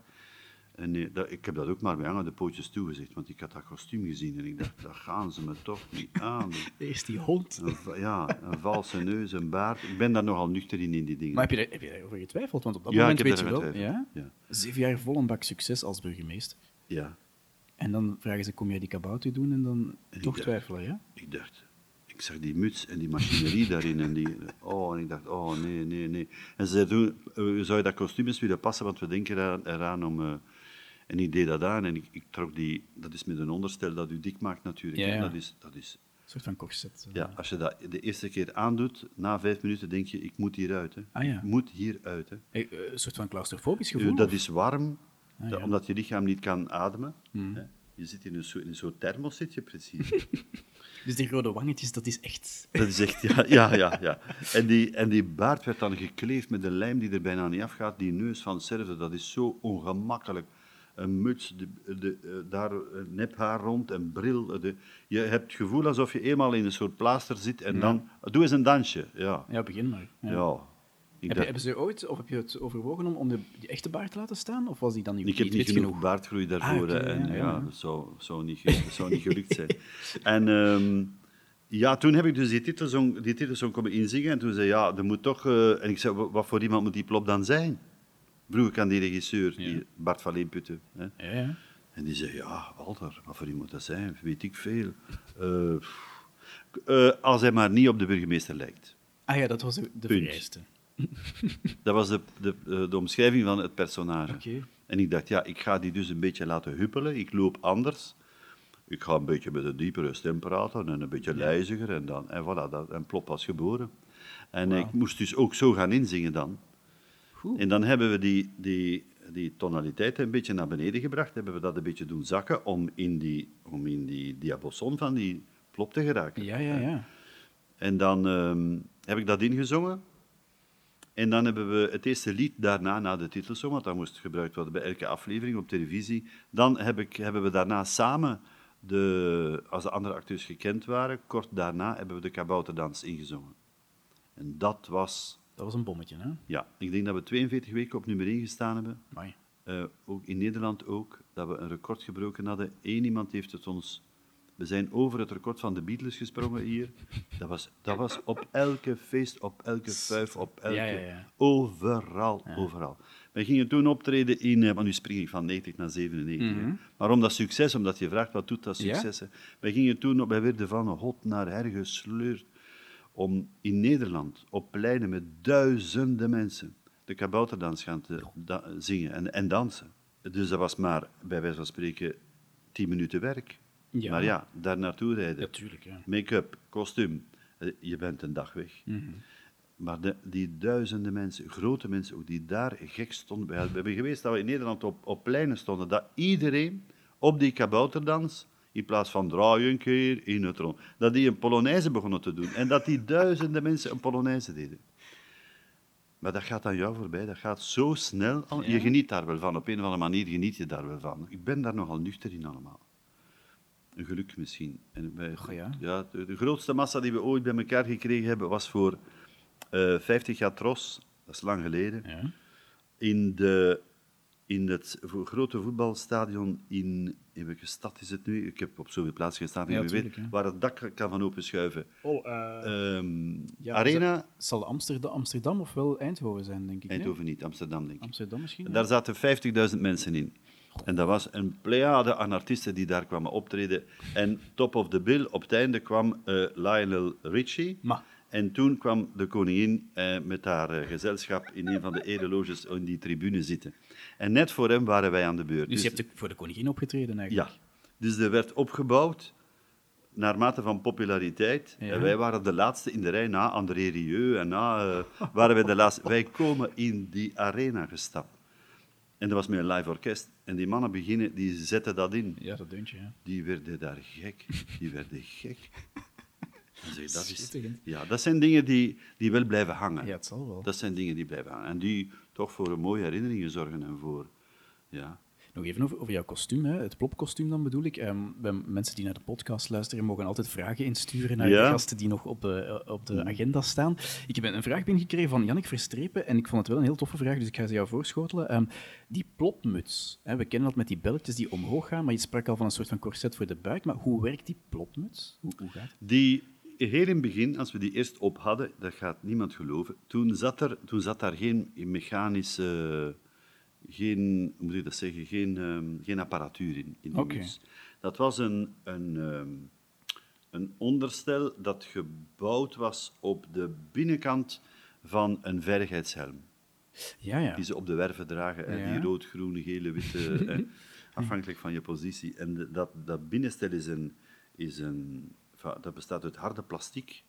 En dat, ik heb dat ook maar bij aan de pootjes toegezegd, want ik had dat kostuum gezien en ik dacht, dat gaan ze me toch niet aan. Eerst die hond. Een, ja, een valse neus, een baard. Ik ben daar nogal nuchter in, in die dingen. Maar heb je, daar, heb je daarover getwijfeld? Want op dat Ja, moment weet je wel, ja? Zeven jaar vol een bak succes als burgemeester. Ja, En dan vragen ze, kom jij die kabouter doen? En dan toch dacht- twijfelen, ja? ik dacht, ik zag die muts en die machinerie daarin en die, oh, en ik dacht, oh nee, nee, nee. En ze zei toen, eh, zou je dat kostuum eens willen passen, want we denken eraan, eraan om... eh, en ik deed dat aan en ik, ik trok die, dat is met een onderstel dat u dik maakt natuurlijk. Ja. Dat is, dat is, Een soort van corset. eh. ja, als je dat de eerste keer aandoet, na vijf minuten denk je, ik moet hieruit. Hè. Ah, ja. Ik moet hieruit. Hè. Eh, eh, Een soort van claustrofobisch U, gevoel? dat of? is warm, Ah, dat- ja. omdat je lichaam niet kan ademen. Hmm. Hè. Je zit in een soort, in een soort thermos, zit je precies. Dus die rode wangetjes, dat is echt... Dat is echt, ja, ja, ja. ja. En, die, en die baard werd dan gekleefd met een lijm die er bijna niet afgaat. Die neus van hetzelfde, dat is zo ongemakkelijk. Een muts, de, de, eh, daar een nephaar rond, een bril. eh, De, je hebt het gevoel alsof je eenmaal in een soort plaaster zit en dan... Doe eens een dansje, ja. Ja, begin maar. Ja. Heb hebben ze ooit, of heb je het overwogen om, om de, die echte baard te laten staan? Of was die dan niet, ik heb niet niet wit genoeg baardgroei daarvoor. Ah, oké, hè, en ja, ja, ja. dat, zou, zou niet, dat zou niet gelukt zijn. en ehm, ja, toen heb ik dus die titelsong, die titelsong komen inzingen. En toen zei ja, er moet toch... eh, en ik zei, wa- wat voor iemand moet die plop dan zijn? Vroeg ik aan die regisseur, die Bart van Leenputten. Hè. Ja, ja. En die zei, ja, Walter, wat voor iemand moet dat zijn? Weet ik veel. Eh. Eh, als hij maar niet op de burgemeester lijkt. Ah ja, dat was de, de vereiste. Dat was de, de, eh, de omschrijving van het personage. Oké. En ik dacht, ja, ik ga die dus een beetje laten huppelen. Ik loop anders. Ik ga een beetje met een diepere stem praten en een beetje lijziger. En, dan, en voilà, dat, en plop was geboren. En ik moest dus ook zo gaan inzingen dan. Goed. En dan hebben we die, die, die tonaliteit een beetje naar beneden gebracht. Hebben we dat een beetje doen zakken om in die, om in die diapason van die plop te geraken. Ja, ja, ja. En dan ehm, heb ik dat ingezongen. En dan hebben we het eerste lied daarna, na de titelsong, want dat moest gebruikt worden bij elke aflevering op televisie. Dan heb ik, hebben we daarna samen, de, als de andere acteurs gekend waren, kort daarna hebben we de kabouterdans ingezongen. En dat was, Dat was een bommetje, hè? ja, ik denk dat we 42 weken op nummer 1 gestaan hebben. Eh, ook in Nederland ook, dat we een record gebroken hadden. Eén iemand heeft het ons We zijn over het record van de Beatles gesprongen hier. Dat was, dat was op elke feest, op elke vuif, op elke... Ja, ja, ja. Overal, overal. Wij gingen toen optreden in... eh, Want nu spring ik van 90 naar 97. hè. Maar om dat succes, omdat je vraagt wat doet dat Mhm. Succes... Wij gingen toen, wij werden van hot naar her gesleurd om in Nederland op pleinen met duizenden mensen de kabouterdans gaan te da- zingen en, en dansen. Dus dat was maar, bij wijze van spreken, tien minuten werk. Ja. Maar ja, daar naartoe rijden. Natuurlijk, ja. Make-up, kostuum, eh, je bent een dag weg. Mhm. Maar de, die duizenden mensen, grote mensen ook, die daar gek stonden. We hebben geweest dat we in Nederland op, op pleinen stonden, dat iedereen op die kabouterdans, in plaats van draai een keer in het rond, dat die een Polonaise begonnen te doen. En dat die duizenden mensen een Polonaise deden. Maar dat gaat aan jou voorbij, dat gaat zo snel. al- Je geniet daar wel van, op een of andere manier geniet je daar wel van. Ik ben daar nogal nuchter in allemaal. Een geluk misschien. En wij, ja. ja, de, de grootste massa die we ooit bij elkaar gekregen hebben, was voor eh 50 jaar Tros, dat is lang geleden, ja. in, de, in het grote voetbalstadion in, in welke stad is het nu? Ik heb op zoveel plaatsen gestaan, Ja, weet, waar het dak kan van openschuiven. Oh, eh, Ehm, ja, Arena, Het zal Amsterdam, Amsterdam of wel Eindhoven zijn, denk ik. nee? Eindhoven niet, Amsterdam denk ik. Amsterdam misschien? En Daar zaten 50.000 mensen in. En dat was een pleiade aan artiesten die daar kwamen optreden. En top of the bill, op het einde kwam eh, Lionel Richie. Maar, En toen kwam de koningin eh, met haar gezelschap in een van de ereloges in die tribune zitten. En net voor hem waren wij aan de beurt. dus je hebt de- voor de koningin opgetreden eigenlijk? Ja, dus er werd opgebouwd naarmate van populariteit. Ja. En wij waren de laatste in de rij, na André Rieu en na... eh, waren wij de laatste. Wij komen in die arena gestapt. En dat was met een live orkest. En die mannen beginnen, die zetten dat in. Ja, dat deuntje, ja. Die werden daar gek. Die werden gek. Zeg, dat, is, ja, dat zijn dingen die, die wel blijven hangen. Ja, het zal wel. Dat zijn dingen die blijven hangen. En die toch voor een mooie herinneringen zorgen en voor... Ja. Nog even over, over jouw kostuum, hè. het plopkostuum dan bedoel ik. Ehm, bij mensen die naar de podcast luisteren, mogen altijd vragen insturen naar Ja. de gasten die nog op de, eh, op de agenda staan. Ik heb een vraag binnengekregen van Jannik Verstrepen en ik vond het wel een heel toffe vraag, dus ik ga ze jou voorschotelen. Ehm, die plopmuts, hè, we kennen dat met die belletjes die omhoog gaan, maar je sprak al van een soort van corset voor de buik, maar hoe werkt die plopmuts? Hoe, hoe gaat het? Die, heel in het begin, als we die eerst op hadden, dat gaat niemand geloven, toen zat, er, toen zat daar geen mechanische, geen, hoe moet ik dat zeggen, geen, ehm, geen apparatuur in. in die. Dat was een, een, ehm, een onderstel dat gebouwd was op de binnenkant van een veiligheidshelm. Ja, ja. Die ze op de werven dragen, Ja. die rood, groene, gele, witte, afhankelijk van je positie. En dat, dat binnenstel is een, is een, dat bestaat uit harde plastic.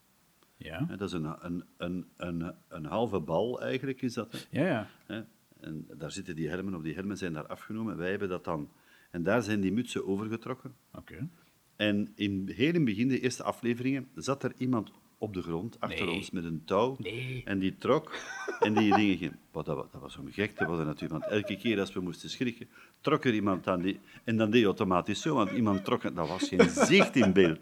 Ja, dat is een, een, een, een, een halve bal eigenlijk, is dat. Ja. ja. En daar zitten die helmen op, die helmen zijn daar afgenomen. Wij hebben dat dan... En daar zijn die mutsen overgetrokken. Oké. En in heel in het begin, de eerste afleveringen, zat er iemand op de grond achter Nee. ons met een touw. Nee. En die trok en die dingen gingen. Wat, dat, wa- dat was een gekte, was dat natuurlijk. Want elke keer als we moesten schrikken, trok er iemand aan die. En dan deed je automatisch zo, want iemand trok. en Dat was geen zicht in beeld.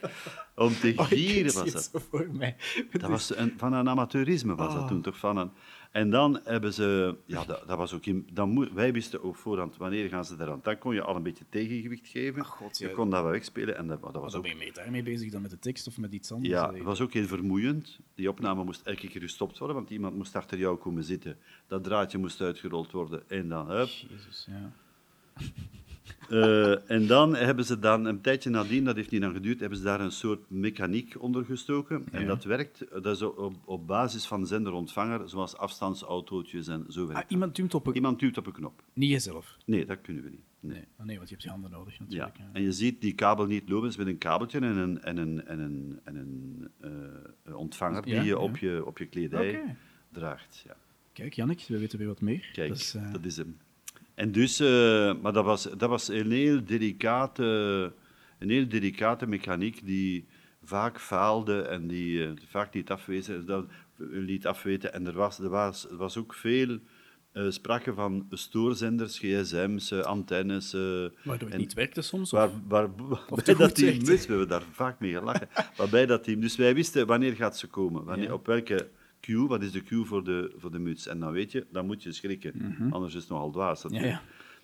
Om te Oh, gieren was dat. zo voor mij. Dat was een, van een amateurisme was dat Ah. toen toch van een. En dan hebben ze, ja, dat, dat was ook in, dan wij wisten ook voorhand wanneer gaan ze eraan. Dan kon je al een beetje tegengewicht geven. Ach, God, ja. Je kon dat wel wegspelen en dat, dat was ook ben je meer daarmee bezig dan met de tekst of met iets anders? ja, het was ook heel vermoeiend. Die opname moest elke keer gestopt worden, want iemand moest achter jou komen zitten. Dat draadje moest uitgerold worden en dan, hup. Jezus, ja. Eh, en dan hebben ze dan, een tijdje nadien, dat heeft niet lang geduurd, hebben ze daar een soort mechaniek onder gestoken. En dat werkt, dat is op, op basis van zender-ontvanger, zoals afstandsautootjes en zo werkt Ah, iemand duwt op een... Iemand duwt op een knop. Niet jezelf. Nee, dat kunnen we niet. Nee. Nee. Oh, nee, want je hebt je handen nodig natuurlijk. Ja. En je ziet die kabel niet lopen, is met een kabeltje en een, en een, en een, en een eh, ontvanger die Ja, je op je, op je kledij draagt. Ja. Kijk, Jannik, we weten weer wat meer. Kijk, Dat is, eh, dat is hem. En dus, eh, maar dat was, dat was een heel delicate, een heel delicate mechaniek die vaak faalde en die eh, vaak niet afwezen, dat liet afweten. En er was, er was, er was ook veel eh, sprake van stoorzenders, gsm's, eh, antennes. eh, Waardoor het niet werkte soms? Waar, waar, waarbij dat muts, we hebben daar vaak mee gelachen, waarbij dat team, dus wij wisten wanneer gaat ze komen, wanneer, Ja. op welke cue, wat is de cue voor de, voor de muts. En dan weet je, dan moet je schrikken, anders is het nogal dwaas. Ja, ja.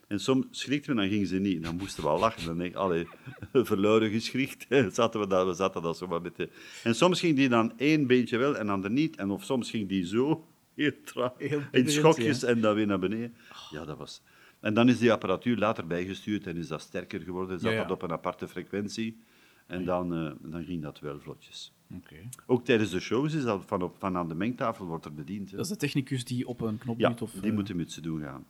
En soms schrikten we, dan gingen ze niet. Dan moesten we al lachen. Dan denk ik, allee, verloren geschrikt. zaten we, dat, we zaten dat zo maar met de... En soms ging die dan één beentje wel en ander niet. En of soms ging die zo, heel traag, Heel in schokjes ja. en dan weer naar beneden. Ja, dat was... En dan is die apparatuur later bijgestuurd en is dat sterker geworden. Zat Ja, ja. dat op een aparte frequentie. En dan, eh, dan ging dat wel vlotjes. Oké. Ook tijdens de shows is dat van, op, van aan de mengtafel wordt er bediend. hè. Dat is de technicus die op een knop Ja, duwt of... die eh, moeten met ze doen gaan.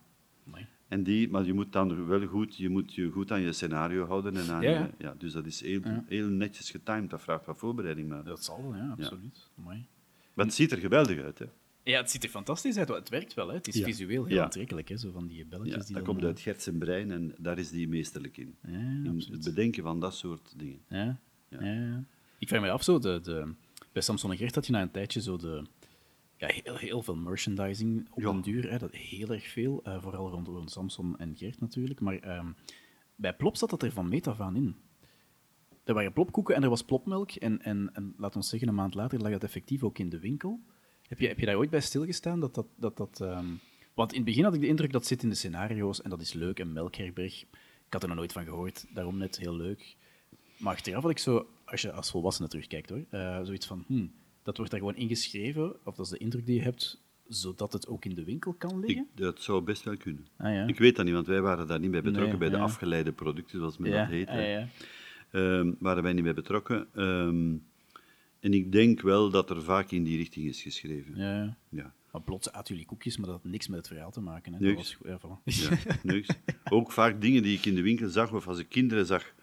amai. En die, maar je moet dan wel goed, je moet je goed aan je scenario houden. En aan Ja, je- ja. ja, dus dat is heel, heel netjes getimed. Dat vraagt wat voorbereiding. Maar, Dat zal wel, ja, absoluut. Amai. maar het ziet er geweldig uit. Hè? Ja, het ziet er fantastisch uit. Het werkt wel, hè. Het is Ja. visueel heel Ja. aantrekkelijk, hè. Zo van die belletjes Ja, die dat dan, komt eh, uit Gert zijn brein en daar is die meesterlijk in. Ja, in het bedenken van dat soort dingen. Ja. Ja. Ik vraag me af, zo, de, de, bij Samson en Gert had je na een tijdje zo de, ja, heel, heel veel merchandising op Ja. den duur. Hè, dat, heel erg veel, eh, vooral rond, rond Samson en Gert natuurlijk. Maar ehm, bij Plop zat dat er van meet af aan in. Er waren plopkoeken en er was plopmelk. En, en, en laat ons zeggen, een maand later lag dat effectief ook in de winkel. Heb je, heb je daar ooit bij stilgestaan? Dat dat, dat, dat, ehm, Want in het begin had ik de indruk dat zit in de scenario's en dat is leuk. En Melkherberg, ik had er nog nooit van gehoord, daarom net heel leuk. Maar achteraf had ik zo, als je als volwassene terugkijkt hoor, eh, zoiets van, hmm, dat wordt daar gewoon ingeschreven, of dat is de indruk die je hebt, zodat het ook in de winkel kan Ik, liggen? dat zou best wel kunnen. Ah, ja. Ik weet dat niet, want wij waren daar niet bij betrokken, Nee, bij de afgeleide producten, zoals men ja, dat heet. ah. Ehm, waren wij niet bij betrokken. Ehm, en ik denk wel dat er vaak in die richting is geschreven. ja, ja. Maar plots aten jullie koekjes, maar dat had niks met het verhaal te maken. Hè. Niks. Dat was, ja, voilà. Ja, niks. Ook vaak dingen die ik in de winkel zag, of als ik kinderen zag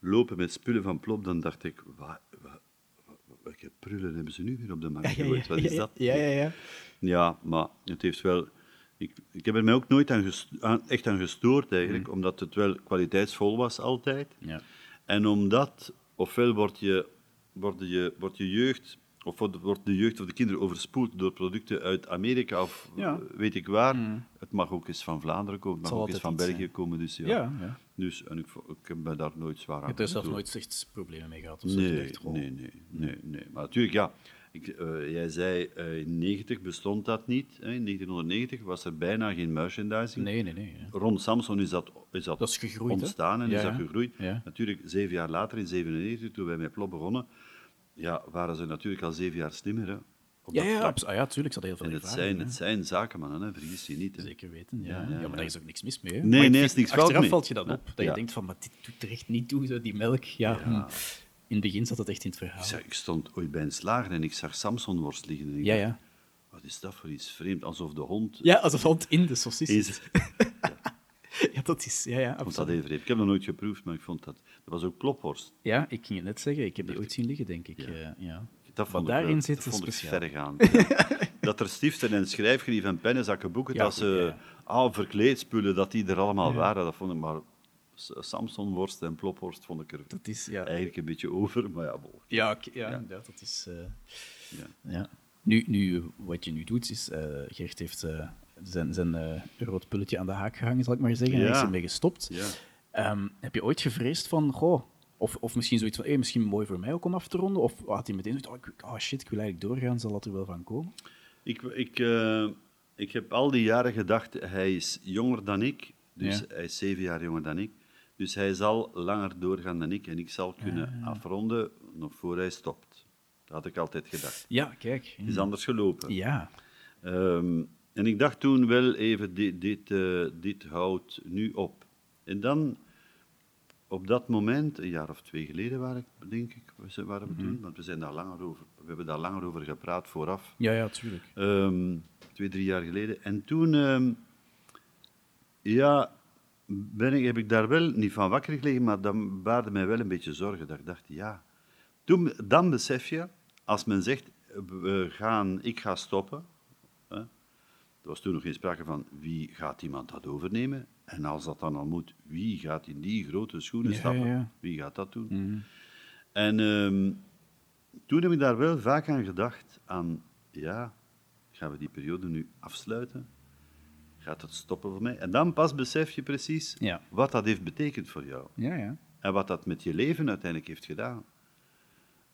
lopen met spullen van Plop, dan dacht ik, wa, wa- wa- welke prullen hebben ze nu weer op de markt gegooid? Wat is dat? Ja, ja, ja. Ja, maar het heeft wel... Ik, ik heb er mij ook nooit aan echt aan gestoord, eigenlijk, Mm. omdat het wel kwaliteitsvol was altijd. ja. En omdat, ofwel wordt je, wordt je, wordt je jeugd, of wordt, de jeugd of de kinderen overspoeld door producten uit Amerika of Ja. eh, weet ik waar. Het mag ook eens van Vlaanderen komen, het mag ook eens van België komen. Dus ja. Ja, ja. Dus, en ik, ik heb me daar nooit zwaar Je aan hebt er zelf nooit echt problemen mee gehad? Of zo, je Nee, nee, nee, nee, nee. Maar natuurlijk, ja. Ik, eh, jij zei, eh, in 90 bestond dat niet. Hè. In 1990 was er bijna geen merchandising. Nee, nee, nee. ja. Rond Samson is dat, is dat, Dat is gegroeid, hè? ontstaan en Ja, is dat gegroeid. Ja. Natuurlijk, zeven jaar later, in 97, toen wij met Plop begonnen, ja, waren ze natuurlijk al zeven jaar slimmer. Hè, op Ja, dat ja, ah, ja, tuurlijk. Ze hadden heel En veel het ervaring. zijn, het zijn zakenmannen, hè, vergis je niet. Hè. Zeker weten, ja. Ja, Ja, ja, maar daar is ook niks mis mee. Hè. Nee, Maar nee, is niks fout Achteraf mee. valt je dat op, dat je denkt van, maar dit doet er echt niet toe, zo, die melk. Ja, hm. In het begin zat het echt in het verhaal. Ik, stond ooit bij een slager en ik zag Samsonworst liggen. En ik Ja, ja. Wat is dat voor iets vreemd? Alsof de hond... Ja, als het hond in de sausis Is-. Ja, dat is... Ja, ja, Ik vond dat absoluut. heel vreemd. Ik heb dat nooit geproefd, maar ik vond dat... Dat was ook plopworst. Ja, ik ging het net zeggen. Ik heb die ooit zien liggen, denk ik. Ja. ja. Dat vond ik daarin zit, dat vond. Ja. dat er stiften en schrijfgrief en pennenzakken boeken, Ja, dat ze ja. ah, verkleedspullen, dat die er allemaal waren, dat vond ik maar... Samsonworst en plopworst vond ik er Dat is... Ja, eigenlijk een beetje over, maar ja, bon. ja, ja, inderdaad. Dat is... eh, Ja. Ja. Nu, nu, wat je nu doet, is... eh, Gert heeft eh, zijn, zijn rood pulletje aan de haak gehangen, zal ik maar zeggen. En hij is Ja. ermee gestopt. Ja. Ehm, heb je ooit gevreesd van, goh, of, of misschien zoiets van, hey, misschien mooi voor mij ook om af te ronden? Of had hij meteen zoiets, oh, oh shit, ik wil eigenlijk doorgaan, zal dat er wel van komen? Ik, ik, eh, ik heb al die jaren gedacht, hij is jonger dan ik, dus Ja. hij is zeven jaar jonger dan ik. Dus hij zal langer doorgaan dan ik en ik zal kunnen afronden nog voor hij stopt. Dat had ik altijd gedacht. Ja, kijk. Het is anders gelopen. Ja, Ehm, en ik dacht toen wel even, dit, dit, eh, dit houdt nu op. En dan, op dat moment, een jaar of twee geleden waren, denk ik, waren we Mhm. toen, want we, zijn daar langer over, we hebben daar langer over gepraat vooraf. ja, ja, tuurlijk. Ehm, twee, drie jaar geleden. En toen, ehm, ja, ben ik, heb ik daar wel niet van wakker gelegen, maar dat baarde mij wel een beetje zorgen. Dat ik dacht, ja. Toen, dan besef je, als men zegt, we gaan, ik ga stoppen. Er was toen nog geen sprake van wie gaat iemand dat overnemen. En als dat dan al moet, wie gaat in die grote schoenen Ja, stappen? ja. Wie gaat dat doen? Mhm. En ehm, toen heb ik daar wel vaak aan gedacht, aan, ja, gaan we die periode nu afsluiten? Gaat het stoppen voor mij? En dan pas besef je precies Ja. wat dat heeft betekend voor jou. Ja, ja. En wat dat met je leven uiteindelijk heeft gedaan.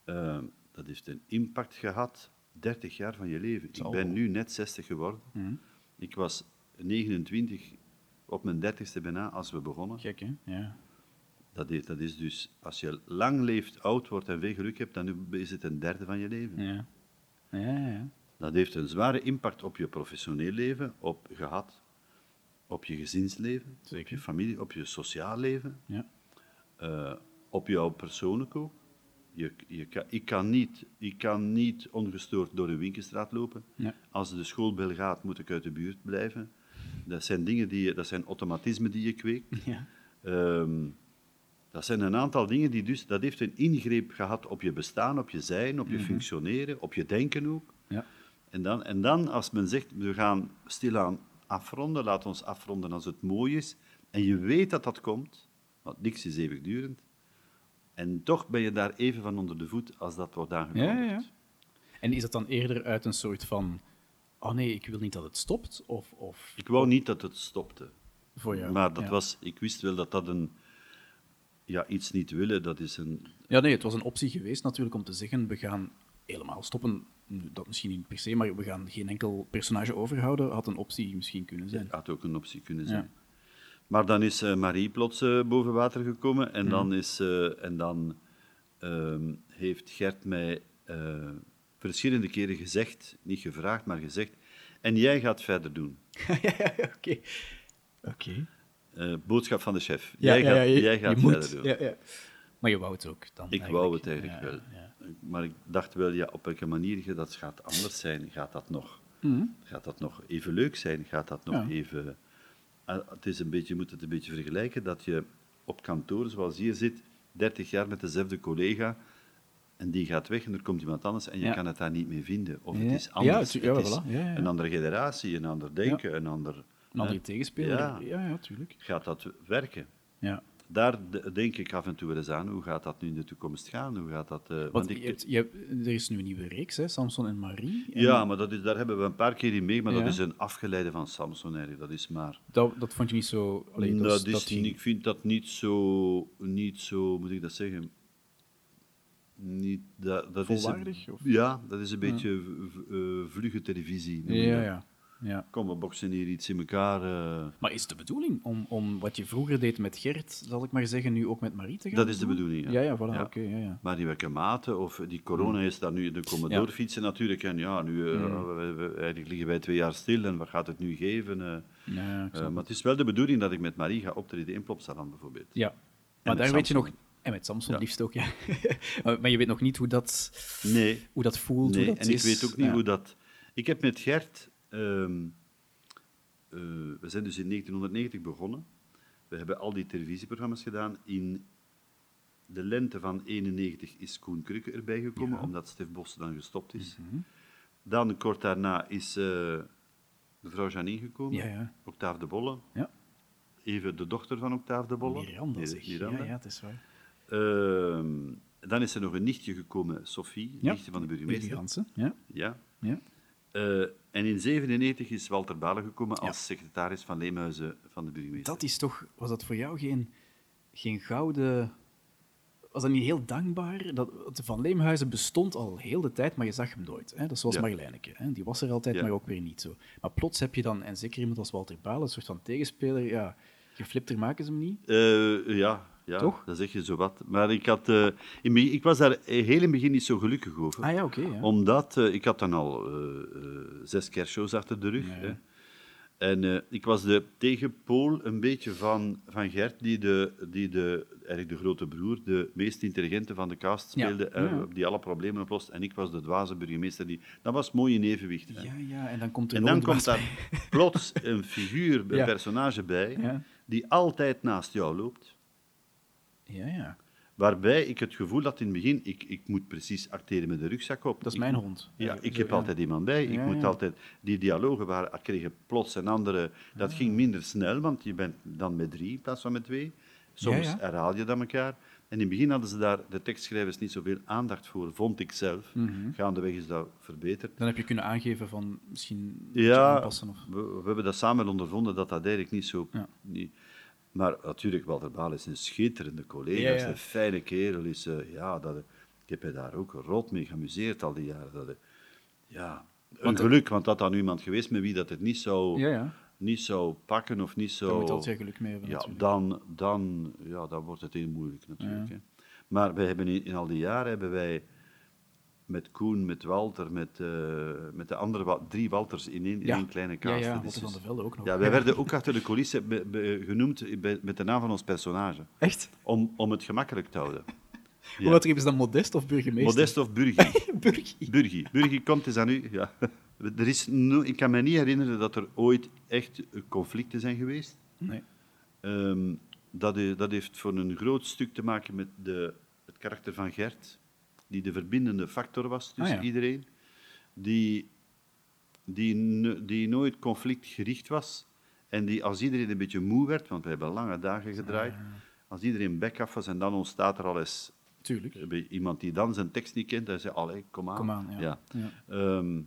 Ehm, dat heeft een impact gehad, 30 jaar van je leven. Ik ben nu net 60 geworden. Mhm. Ik was 29 op mijn dertigste bijna, als we begonnen. Gek, hè? Ja. Dat is, dat is dus, als je lang leeft, oud wordt en veel geluk hebt, dan is het een derde van je leven. Ja. Ja, ja. Dat heeft een zware impact op je professioneel leven, op gehad, op je gezinsleven, op je familie, op je sociaal leven, Ja. eh, op jouw persoonlijk ook. Je, je kan, ik, kan niet, ik kan niet ongestoord door een winkelstraat lopen. Ja. Als de schoolbel gaat, moet ik uit de buurt blijven. Dat zijn dingen die je, dat zijn automatismen die je kweekt. Ja. Ehm, dat zijn een aantal dingen die dus, dat heeft een ingreep gehad op je bestaan, op je zijn, op je functioneren, op je denken ook. Ja. En dan, en dan, als men zegt, we gaan stilaan afronden, laat ons afronden als het mooi is, en je weet dat dat komt, want niks is eeuwigdurend, en toch ben je daar even van onder de voet als dat wordt aangekondigd. Ja, ja, ja. En is dat dan eerder uit een soort van... Oh nee, ik wil niet dat het stopt? Of, of Ik wou niet dat het stopte. voor jou? maar dat ja. was, ik wist wel dat dat een... Ja, iets niet willen, dat is een... Ja, nee, het was een optie geweest natuurlijk om te zeggen, we gaan helemaal stoppen. Dat misschien niet per se, maar we gaan geen enkel personage overhouden. Had een optie misschien kunnen zijn. had ook een optie kunnen zijn. Maar dan is eh, Marie plots eh, boven water gekomen en dan, is, eh, en dan ehm, heeft Gert mij eh, verschillende keren gezegd, niet gevraagd, maar gezegd, en jij gaat verder doen. ja, ja, ja, oké. Oké. Eh, boodschap van de chef. Ja, jij ja, gaat, ja, je- jij gaat je moet. verder doen. Ja, ja. Maar je wou het ook dan? Ik wou het eigenlijk Ja, wel. ja. Maar ik dacht wel, ja, op welke manier dat gaat anders zijn. Gaat dat nog, gaat dat nog even leuk zijn? Gaat dat nog. Ja. even... Ah, Het is een beetje, je moet het een beetje vergelijken dat je op kantoor, zoals hier zit, 30 jaar met dezelfde collega en die gaat weg en er komt iemand anders en je Ja. kan het daar niet mee vinden. Of Ja. het is anders. het- ja, het voilà. Een andere generatie, een ander denken, een ander... Een andere hè. tegenspeler? Ja. ja, ja tuurlijk. Gaat dat werken? Ja. Daar denk ik af en toe wel eens aan. Hoe gaat dat nu in de toekomst gaan? Hoe gaat dat... eh, Want want ik, je hebt, je hebt- er is nu een nieuwe reeks, hè? Samson en Marie. En Ja, maar dat is, daar hebben we een paar keer in mee, maar Ja. dat is een afgeleide van Samson eigenlijk. Dat is maar... dat, dat vond je niet zo... Allee, dat, dat is- is, dat ging- ik vind dat niet zo, niet zo, moet ik dat zeggen? Niet, dat, dat is Volwaardig, een- of? ja, dat is een beetje v- eh, vlugge televisie. Ja, ja. Ja. Kom, we boksen hier iets in elkaar. eh. Maar is het de bedoeling om, om wat je vroeger deed met Gert, zal ik maar zeggen, nu ook met Marie te gaan Dat is de bedoeling, ja. Ja, ja, voilà, Ja. oké, ja, ja. Maar in welke mate, of die corona is daar nu, de komen doorfietsen natuurlijk. En ja, nu eh, we- we- eigenlijk liggen wij twee jaar stil en wat gaat het nu geven? eh. Maar het is wel de bedoeling dat ik met Marie ga optreden in Plopsaland bijvoorbeeld. Ja. Maar met daar weet je nog... En met Samson Ja. liefst ook, ja. maar, maar je weet nog niet hoe dat, Nee, hoe dat voelt, nee hoe dat en is. ik weet ook niet hoe dat... Ik heb met Gert... ehm, eh, we zijn dus in 1990 begonnen. We hebben al die televisieprogramma's gedaan. In de lente van 91 is Koen Krukke erbij gekomen, omdat Stef Bos dan gestopt is. Mhm. Dan, kort daarna, is eh, mevrouw Janine gekomen. Ja, ja. Octave de Bolle. Ja. Even de dochter van Octave de Bolle. Miranda, Nee, zeg. Miranda. Ja, ja, het is waar. Ehm, dan is er nog een nichtje gekomen, Sophie, nichtje van de burgemeester. Jansen, ja. Ja. ja. Eh, en in 97 is Walter Balen gekomen Ja. als secretaris van Leemhuizen van de burgemeester. Dat is toch... Was dat voor jou geen, geen gouden... Was dat niet heel dankbaar? Dat, Van Leemhuizen bestond al heel de tijd, maar je zag hem nooit. Hè? Dat is zoals Ja. Marlijneke. Hè? Die was er altijd, Ja. maar ook weer niet zo. Maar plots heb je dan, en zeker iemand als Walter Balen, een soort van tegenspeler, ja, geflipter maken ze hem niet. Eh, ja, ja, Toch? dat zeg je zo wat. Maar ik, had, eh, in, ik was daar eh, heel in het begin niet zo gelukkig over. Ah ja, oké. ja. Omdat eh, ik had dan al zes kerstshows achter de rug. Ja. Hè. En ik was de tegenpool een beetje van, van Gert, die, de, die de, eigenlijk de grote broer, de meest intelligente van de cast speelde, Ja. die alle problemen oplost. En ik was de dwaze burgemeester. Die, dat was mooi in evenwicht. hè. Ja, ja, en dan komt er En dan komt daar plots een figuur, een personage bij, die altijd naast jou loopt. Ja, ja. Waarbij ik het gevoel had in het begin, ik, ik moet precies acteren met de rugzak op. Dat is Ik mijn hond. Ja, ik zo, heb ja. altijd iemand bij. Ik Ja, moet ja. altijd... Die dialogen waren, kregen plots een andere... Dat Ah. ging minder snel, want je bent dan met drie in plaats van met twee. Soms herhaal je dan elkaar. En in het begin hadden ze daar, de tekstschrijvers, niet zoveel aandacht voor, vond ik zelf. Mhm. Gaandeweg is dat verbeterd. Dan heb je kunnen aangeven van misschien Ja, aanpassen. Of... we, we hebben dat samen ondervonden dat dat eigenlijk niet zo... Ja. Niet, maar natuurlijk, Walter Baal is een schitterende collega, Ja, een fijne kerel. Is, eh, ja, dat, ik heb me daar ook rot mee geamuseerd al die jaren. Dat, ja, een Want- geluk, want dat had nu iemand geweest met wie dat het niet zou... Ja, niet zou pakken of niet zou... Daar moet je altijd geluk mee hebben. ja, natuurlijk. dan, dan, ja, dan wordt het heel moeilijk natuurlijk. Hè. Maar wij hebben in, in al die jaren hebben wij met Koen, met Walter, met, eh, met de andere Wa- drie Walters in één, in Ja. één kleine Ja, cast. ja, Dat is Walter van dus- der Velde ook nog. ja, wij werden ook achter de coulissen be- be- genoemd met de naam van ons personage. Echt? Om, om het gemakkelijk te houden. Hoe wat is dan Modest of burgemeester? Modest of Burgi? Burgie. Burgi. Burgi, komt eens aan u. Ja. Er is no- ik kan me niet herinneren dat er ooit echt conflicten zijn geweest. Nee. Ehm, dat, dat heeft voor een groot stuk te maken met de, het karakter van Gert, die de verbindende factor was tussen Ah, ja. iedereen, die, die, die nooit conflictgericht was en die als iedereen een beetje moe werd, want we hebben lange dagen gedraaid, als iedereen af was en dan ontstaat er al eens Tuurlijk. iemand die dan zijn tekst niet kent, hij zegt, allee, kom aan. Kom aan, ja. Ja. Ehm,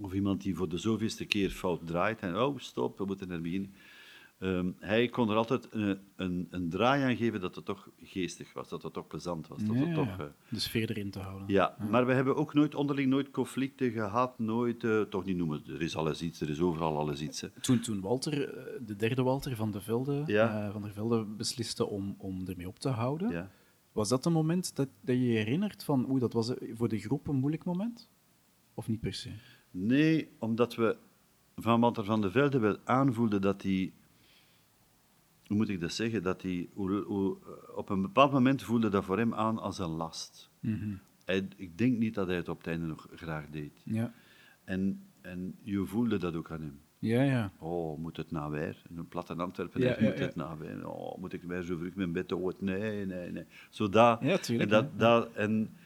of iemand die voor de zoveelste keer fout draait en, oh, stop, we moeten er beginnen. Ehm, hij kon er altijd een, een, een draai aan geven dat het toch geestig was, dat het toch plezant was. Dat Ja, het toch, eh, De sfeer erin te houden. ja, maar we hebben ook nooit onderling nooit conflicten gehad, nooit, eh, toch niet noemen, er is alles iets, er is overal alles iets. Hè. Toen, toen Walter, eh, de derde Walter van de Velde, Ja. eh, van der Velde besliste om, om ermee op te houden, was dat een moment dat, dat je je herinnert van, oeh, dat was eh, voor de groep een moeilijk moment? Of niet per se? Nee, omdat we van Walter van de Velde wel aanvoelden dat hij, hoe moet ik dat zeggen, dat hij hoe- hoe- op een bepaald moment voelde dat voor hem aan als een last. Hij, ik denk niet dat hij het op het einde nog graag deed. Ja. En, en je voelde dat ook aan hem. Ja, ja. Oh, moet het nou weer? In een platte Antwerpen, Ja, moet ja, het nou weer? Oh, moet ik weer zo vroeg mijn bed? Nee, nee, nee. Zo dat. Tuurlijk, En, dat, en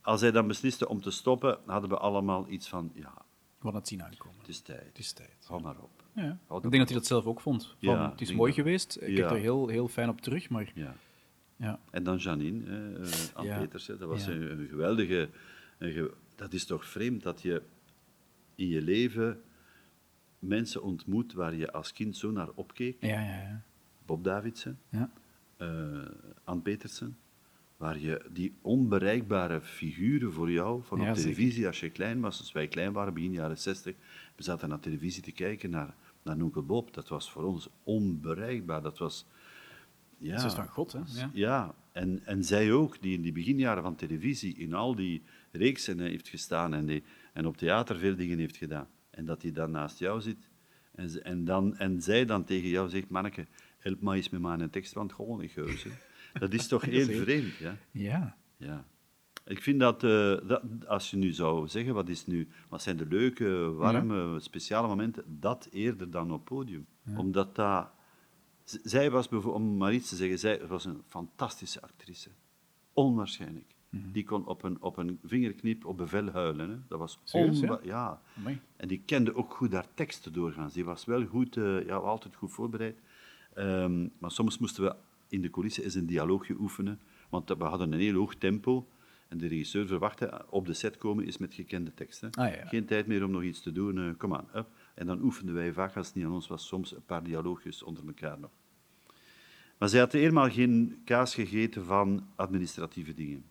als hij dan besliste om te stoppen, hadden we allemaal iets van, ja, We het zien aankomen. het is tijd. Het is tijd. Hou maar op. Ja. Ik denk dat hij dat zelf ook vond. Van, Ja, het is mooi dat- geweest, ik Ja. heb er heel, heel fijn op terug, maar Ja. ja. En dan Janine, hè, eh, Anne Ja. Peters, hè, dat was Ja. een, een geweldige... een ge- dat is toch vreemd dat je in je leven mensen ontmoet waar je als kind zo naar opkeek. Ja, ja, ja. Bob Davidsen, ja. eh Anne Petersen, waar je die onbereikbare figuren voor jou, van Ja, op zeker. televisie als je klein was, als wij klein waren, begin jaren 60, we zaten naar televisie te kijken naar, naar Bob. Dat was voor ons onbereikbaar. Dat was... Ja, Dat is van God, hè? Ja. ja, en, en zij ook, die in die beginjaren van televisie in al die reeksen heeft gestaan en, die, en op theater veel dingen heeft gedaan. En dat hij dan naast jou zit en, ze- en, dan, en zij dan tegen jou zegt, manneke, help mij eens met mijn tekst, want gewoon niet geus. hè." Dat is toch heel vreemd, ja. Ja. ja. Ik vind dat, eh, dat, als je nu zou zeggen, wat, is nu, wat zijn de leuke, warme, speciale momenten, dat eerder dan op podium. Omdat dat... Zij was, om maar iets te zeggen, zij was een fantastische actrice. Onwaarschijnlijk. Mhm. Die kon op een, op een vingerknip op bevel huilen. Hè. Dat was Serieus, onwa- ja? ja. En die kende ook goed haar teksten doorgaans. Die was wel goed, eh, ja, altijd goed voorbereid. Ehm, maar soms moesten we in de coulissen eens een dialoogje oefenen, want we hadden een heel hoog tempo. En de regisseur verwachtte op de set komen is met gekende teksten. Ah, ja. Geen tijd meer om nog iets te doen, eh, kom aan. Up. En dan oefenden wij vaak, als het niet aan ons was, soms een paar dialoogjes onder elkaar nog. Maar zij had eenmaal geen kaas gegeten van administratieve dingen.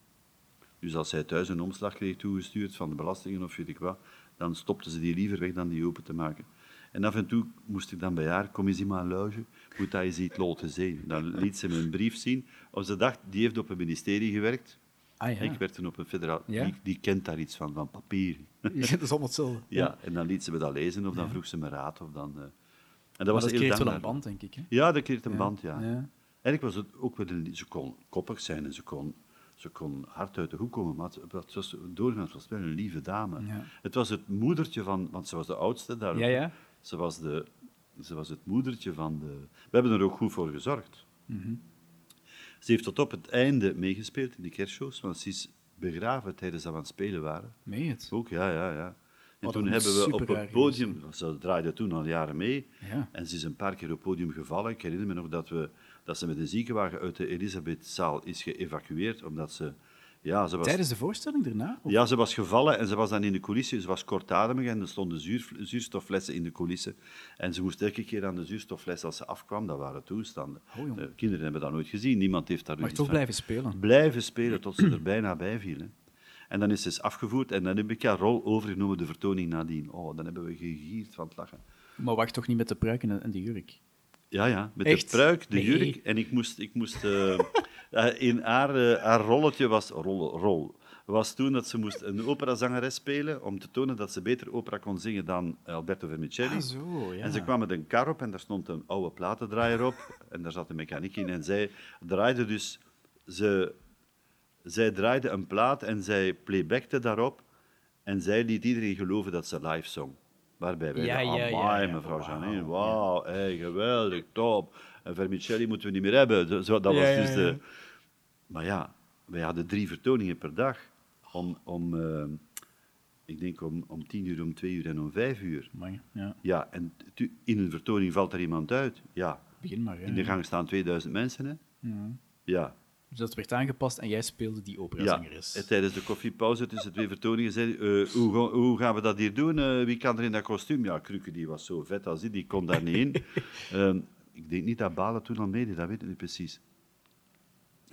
Dus als zij thuis een omslag kreeg toegestuurd van de belastingen of weet ik wat, dan stopte ze die liever weg dan die open te maken. En af en toe moest ik dan bij haar, kom eens in mijn loge, moet dat eens iets laten zien. Dan liet ze me een brief zien. Of ze dacht, die heeft op een ministerie gewerkt. Ah ja. Ik werkte toen op een federaal, Ja. die, die kent daar iets van, van papier. Ja, dat is allemaal hetzelfde. Ja, en dan liet ze me dat lezen, of dan vroeg ze me raad. Of dan, eh, en dat Maar was dat heel creëert wel een band, denk ik. Hè? Ja, dat creëert een band, ja. Ja. Eigenlijk was het ook wel een... Ze kon koppig zijn en ze kon, ze kon hard uit de hoek komen, maar het, was, doorgaans was wel een lieve dame. Het was het moedertje van... Want ze was de oudste daar. Ja, ja. Ze was, de, ze was het moedertje van de... We hebben er ook goed voor gezorgd. Mhm. Ze heeft tot op het einde meegespeeld in de kerstshows, want ze is begraven tijdens dat we aan het spelen waren. Meen het? Ook, ja, ja, ja. En toen hebben we op het podium, ze draaide toen al jaren mee, Ja. en ze is een paar keer op het podium gevallen. Ik herinner me nog dat, we, dat ze met een ziekenwagen uit de Elisabethzaal is geëvacueerd, omdat ze... Ja, ze was, Tijdens de voorstelling daarna? Of- ja, ze was gevallen en ze was dan in de coulissen. Ze was kortademig en er stonden zuur, zuurstofflessen in de coulissen. En ze moest elke keer aan de zuurstoffles als ze afkwam. Dat waren toestanden. Oh. De kinderen hebben dat nooit gezien. Niemand heeft daar Maar toch van. blijven spelen. Blijven spelen tot ze er bijna bij viel. Hè. En dan is ze eens afgevoerd en dan heb ik haar rol overgenomen, de vertoning nadien. Oh, dan hebben we gegierd van het lachen. Maar wacht toch niet met de pruik en de, jurk? Ja, ja, met Echt? de pruik, de Nee. jurk. En ik moest... Ik moest eh, eh, in haar, eh, haar rolletje was... Rol, rol. Was toen dat ze moest een operazangeres spelen om te tonen dat ze beter opera kon zingen dan Alberto Vermicelli. Ah, zo, ja. En ze kwam met een kar op en daar stond een oude platendraaier op. En daar zat een mechaniek in. En zij draaide dus... Ze, zij draaide een plaat en zij playbackte daarop. En zij liet iedereen geloven dat ze live zong. Waarbij wij Ja, ja, ja, amai, ja. mevrouw Janine, wauw, hey, geweldig, top. En Vermicelli moeten we niet meer hebben. Zo, dat was dus de... Maar ja, wij hadden drie vertoningen per dag. Om, om eh, ik denk om, om tien uur, om twee uur en om vijf uur. Amai, ja. Ja, en in een vertoning valt er iemand uit. Ja, Begin maar. Hè. in de gang staan 2000 mensen. Hè? Ja. Ja. Dus dat werd aangepast en jij speelde die ja. operazangeres. En tijdens de koffiepauze tussen twee vertoningen zei eh, hoe, hoe gaan we dat hier doen? Eh, wie kan er in dat kostuum? Ja, Krukke die was zo vet als die, die kon daar niet in. Ehm, ik denk niet dat Balen toen al meedeed, dat weet ik niet precies.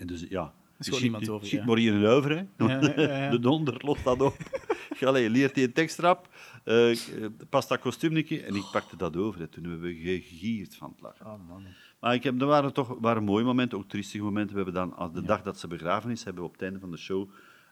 En dus ja, is over, Schiet ja. maar in een uiver, hè. Ja, ja, ja, ja. De donder, lost dat op. Allee, leert die een tekstrap, eh eh, past dat kostuum een keer, en ik pakte dat over. Hè. Toen hebben we gegierd van het lachen. Oh, man. Maar ik heb, er waren toch waren mooie momenten, ook triestige momenten. We hebben dan, als de dag dat ze begraven is, hebben we op het einde van de show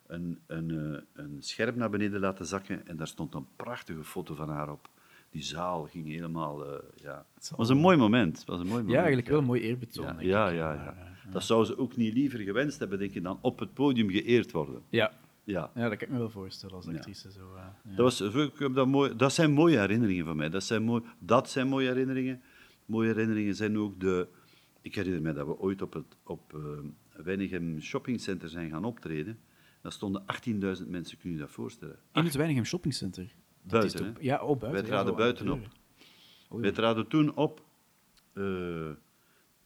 een, een, eh, een scherm naar beneden laten zakken. En daar stond een prachtige foto van haar op. Die zaal ging helemaal... eh, ja. Het was een mooi moment. Het was een mooi moment. Ja, eigenlijk wel een mooi eerbetoon. Ja, ja, ja. Dat zou ze ook niet liever gewenst hebben, denk ik, dan op het podium geëerd worden. Ja. Ja. ja, dat kan ik me wel voorstellen als actrice. Zo, eh, ja. Dat, was, ik heb dat, mooi, dat zijn mooie herinneringen van mij. Dat zijn, mooi, dat zijn mooie herinneringen. Mooie herinneringen zijn ook de... Ik herinner me dat we ooit op het op, uh, Weinigem Shoppingcenter zijn gaan optreden. Daar stonden 18.000 mensen, kun je je dat voorstellen? In het Weinigem Shoppingcenter. Dat Buiten, is toch- hè? Ja, oh, buiten. Wij traden deuren. Oei. Wij traden toen op... eh,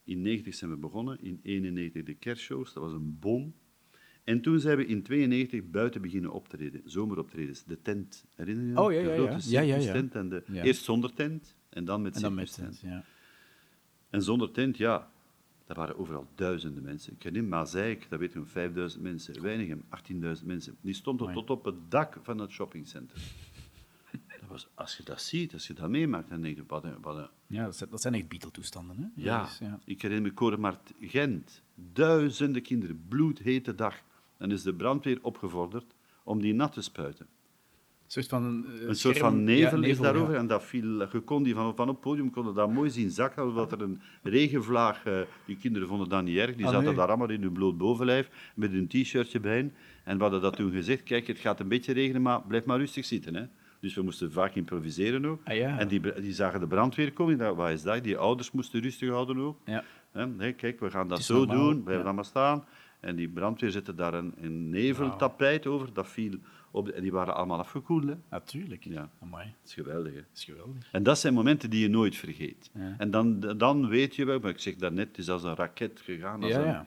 in 90 zijn we begonnen, in 91 de kerstshows, dat was een boom. En toen zijn we in 92 buiten beginnen optreden, zomeroptredens. De tent, herinner je je? Oh, ja, De ja, grote ja. Ja, ja, ja. circustent En de, Ja. Eerst zonder tent en dan met En tent, ja. En zonder tent, ja, daar waren overal duizenden mensen. Ik herinner me Mazeik, dat weet je nog, 5000 mensen. Weinigem, 18.000 mensen. Die stonden tot op het dak van het shoppingcenter. Dat was, als je dat ziet, als je dat meemaakt, dan denk je, wat een, wat een Ja, dat zijn, dat zijn echt Beatle-toestanden. Hè? ja, Dat is- ja. ik herinner me Koremart Gent. Duizenden kinderen, bloedhete dag. Dan is de brandweer opgevorderd om die nat te spuiten. Een soort van, een, eh, Een soort van nevel, ja, is daarover ja. en dat viel, je kon die van, van op het podium konden dat mooi zien zakken, omdat er een regenvlaag, eh, die kinderen vonden dat niet erg, die Ah, zaten nee. daar allemaal in hun bloot bovenlijf, met hun t-shirtje bij. En we hadden dat toen gezegd, kijk, het gaat een beetje regenen, maar blijf maar rustig zitten. Hè. Dus we moesten vaak improviseren ook. Ah, ja. En die, die zagen de brandweer komen, dachten, wat is dat? Die ouders moesten rustig houden ook. Ja. Nee, kijk, we gaan dat zo normaal, doen, blijf ja. dan maar staan. En die brandweer zette daar een, een neveltapijt over, dat viel op de- en die waren allemaal afgekoeld. Hè. Natuurlijk. Ja. Amai, Dat is geweldig. Hè. dat is geweldig. En dat zijn momenten die je nooit vergeet. Ja. En dan, dan weet je wel, maar ik zeg daarnet, het is als een raket gegaan. Als Ja, een- ja.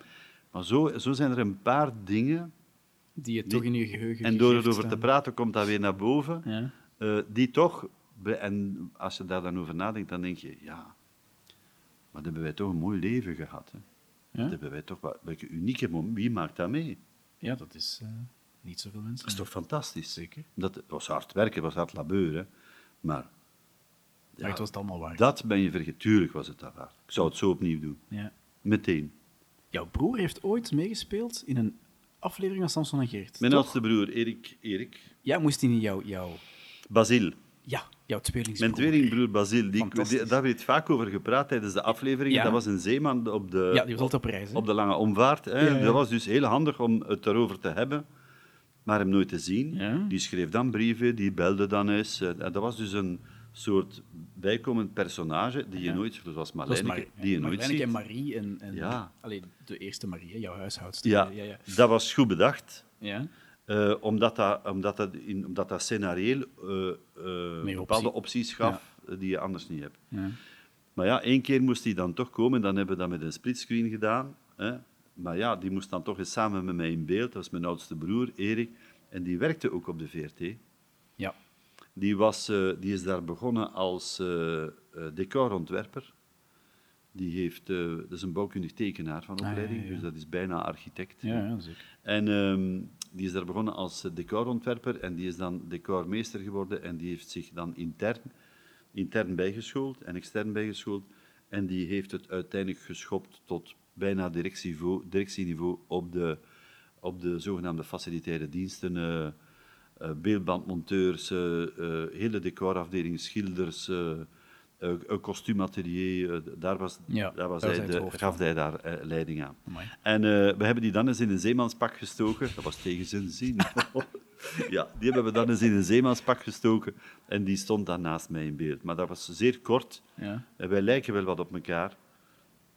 Maar zo, zo zijn er een paar dingen, Die je toch in je geheugen en door erover te praten komt dat weer naar boven, Ja. eh, die toch, en als je daar dan over nadenkt, dan denk je, ja, maar dan hebben wij toch een mooi leven gehad. Hè. Ja? Dat hebben wij toch wat, welke unieke moment, wie maakt dat mee? ja, dat is eh, niet zoveel mensen. Dat is toch fantastisch? Zeker. Dat was hard werken, het was hard labeur, hè. maar Maar het was het allemaal waard. dat ben je vergeten. Tuurlijk was het dat waard. Ik zou het zo opnieuw doen. Ja. Meteen. Jouw broer heeft ooit meegespeeld in een aflevering van Samson en Geert. Mijn oudste broer, Erik, Erik Ja, moest hij niet jouw... jouw Basil. ja, jouw tweelingsbroer. Mijn tweelingbroer Basil, die, die, daar werd vaak over gepraat tijdens de afleveringen. Ja. Dat was een zeeman op de, Ja, die was altijd op reis. op de lange omvaart. Hè. Ja. Dat was dus heel handig om het daarover te hebben, maar hem nooit te zien. Die schreef dan brieven, die belde dan eens. Eh, Dat was dus een soort bijkomend personage die je nooit, zoals Dat was Marlijneke, die je nooit ziet. en Marie en, en Ja. allee, de eerste Marie, jouw huishoudster. Ja. dat was goed bedacht. ja. Eh, omdat, dat, omdat, dat in, omdat dat scenarioel eh, eh, bepaalde optie. opties gaf die je anders niet hebt. ja. Maar ja, één keer moest hij dan toch komen. Dan hebben we dat met een splitscreen gedaan. Hè. Maar ja, die moest dan toch eens samen met mij in beeld. Dat was mijn oudste broer, Erik. En die werkte ook op de VRT. ja. Die, was, die is daar begonnen als decorontwerper. Die heeft, dat is een bouwkundig tekenaar van Ah, ja, opleiding, ja, dus dat is bijna architect. Ja, ja, zeker. En ehm, die is daar begonnen als decorontwerper en die is dan decormeester geworden en die heeft zich dan intern intern bijgeschoold en extern bijgeschoold. En die heeft het uiteindelijk geschopt tot bijna directieniveau, directieniveau op, de, op de zogenaamde facilitaire diensten. eh, eh, beeldbandmonteurs, eh, hele decorafdeling, schilders, een kostuumatelier. eh, daar was, Ja, daar was daar hij de, hoofd gaf hij daar eh, leiding aan. Amai. En eh, we hebben die dan eens in een zeemanspak gestoken. Dat was tegen zijn zin. ja, die hebben we dan eens in een zeemanspak gestoken. En die stond dan naast mij in beeld. Maar dat was zeer kort. Ja. En wij lijken wel wat op elkaar.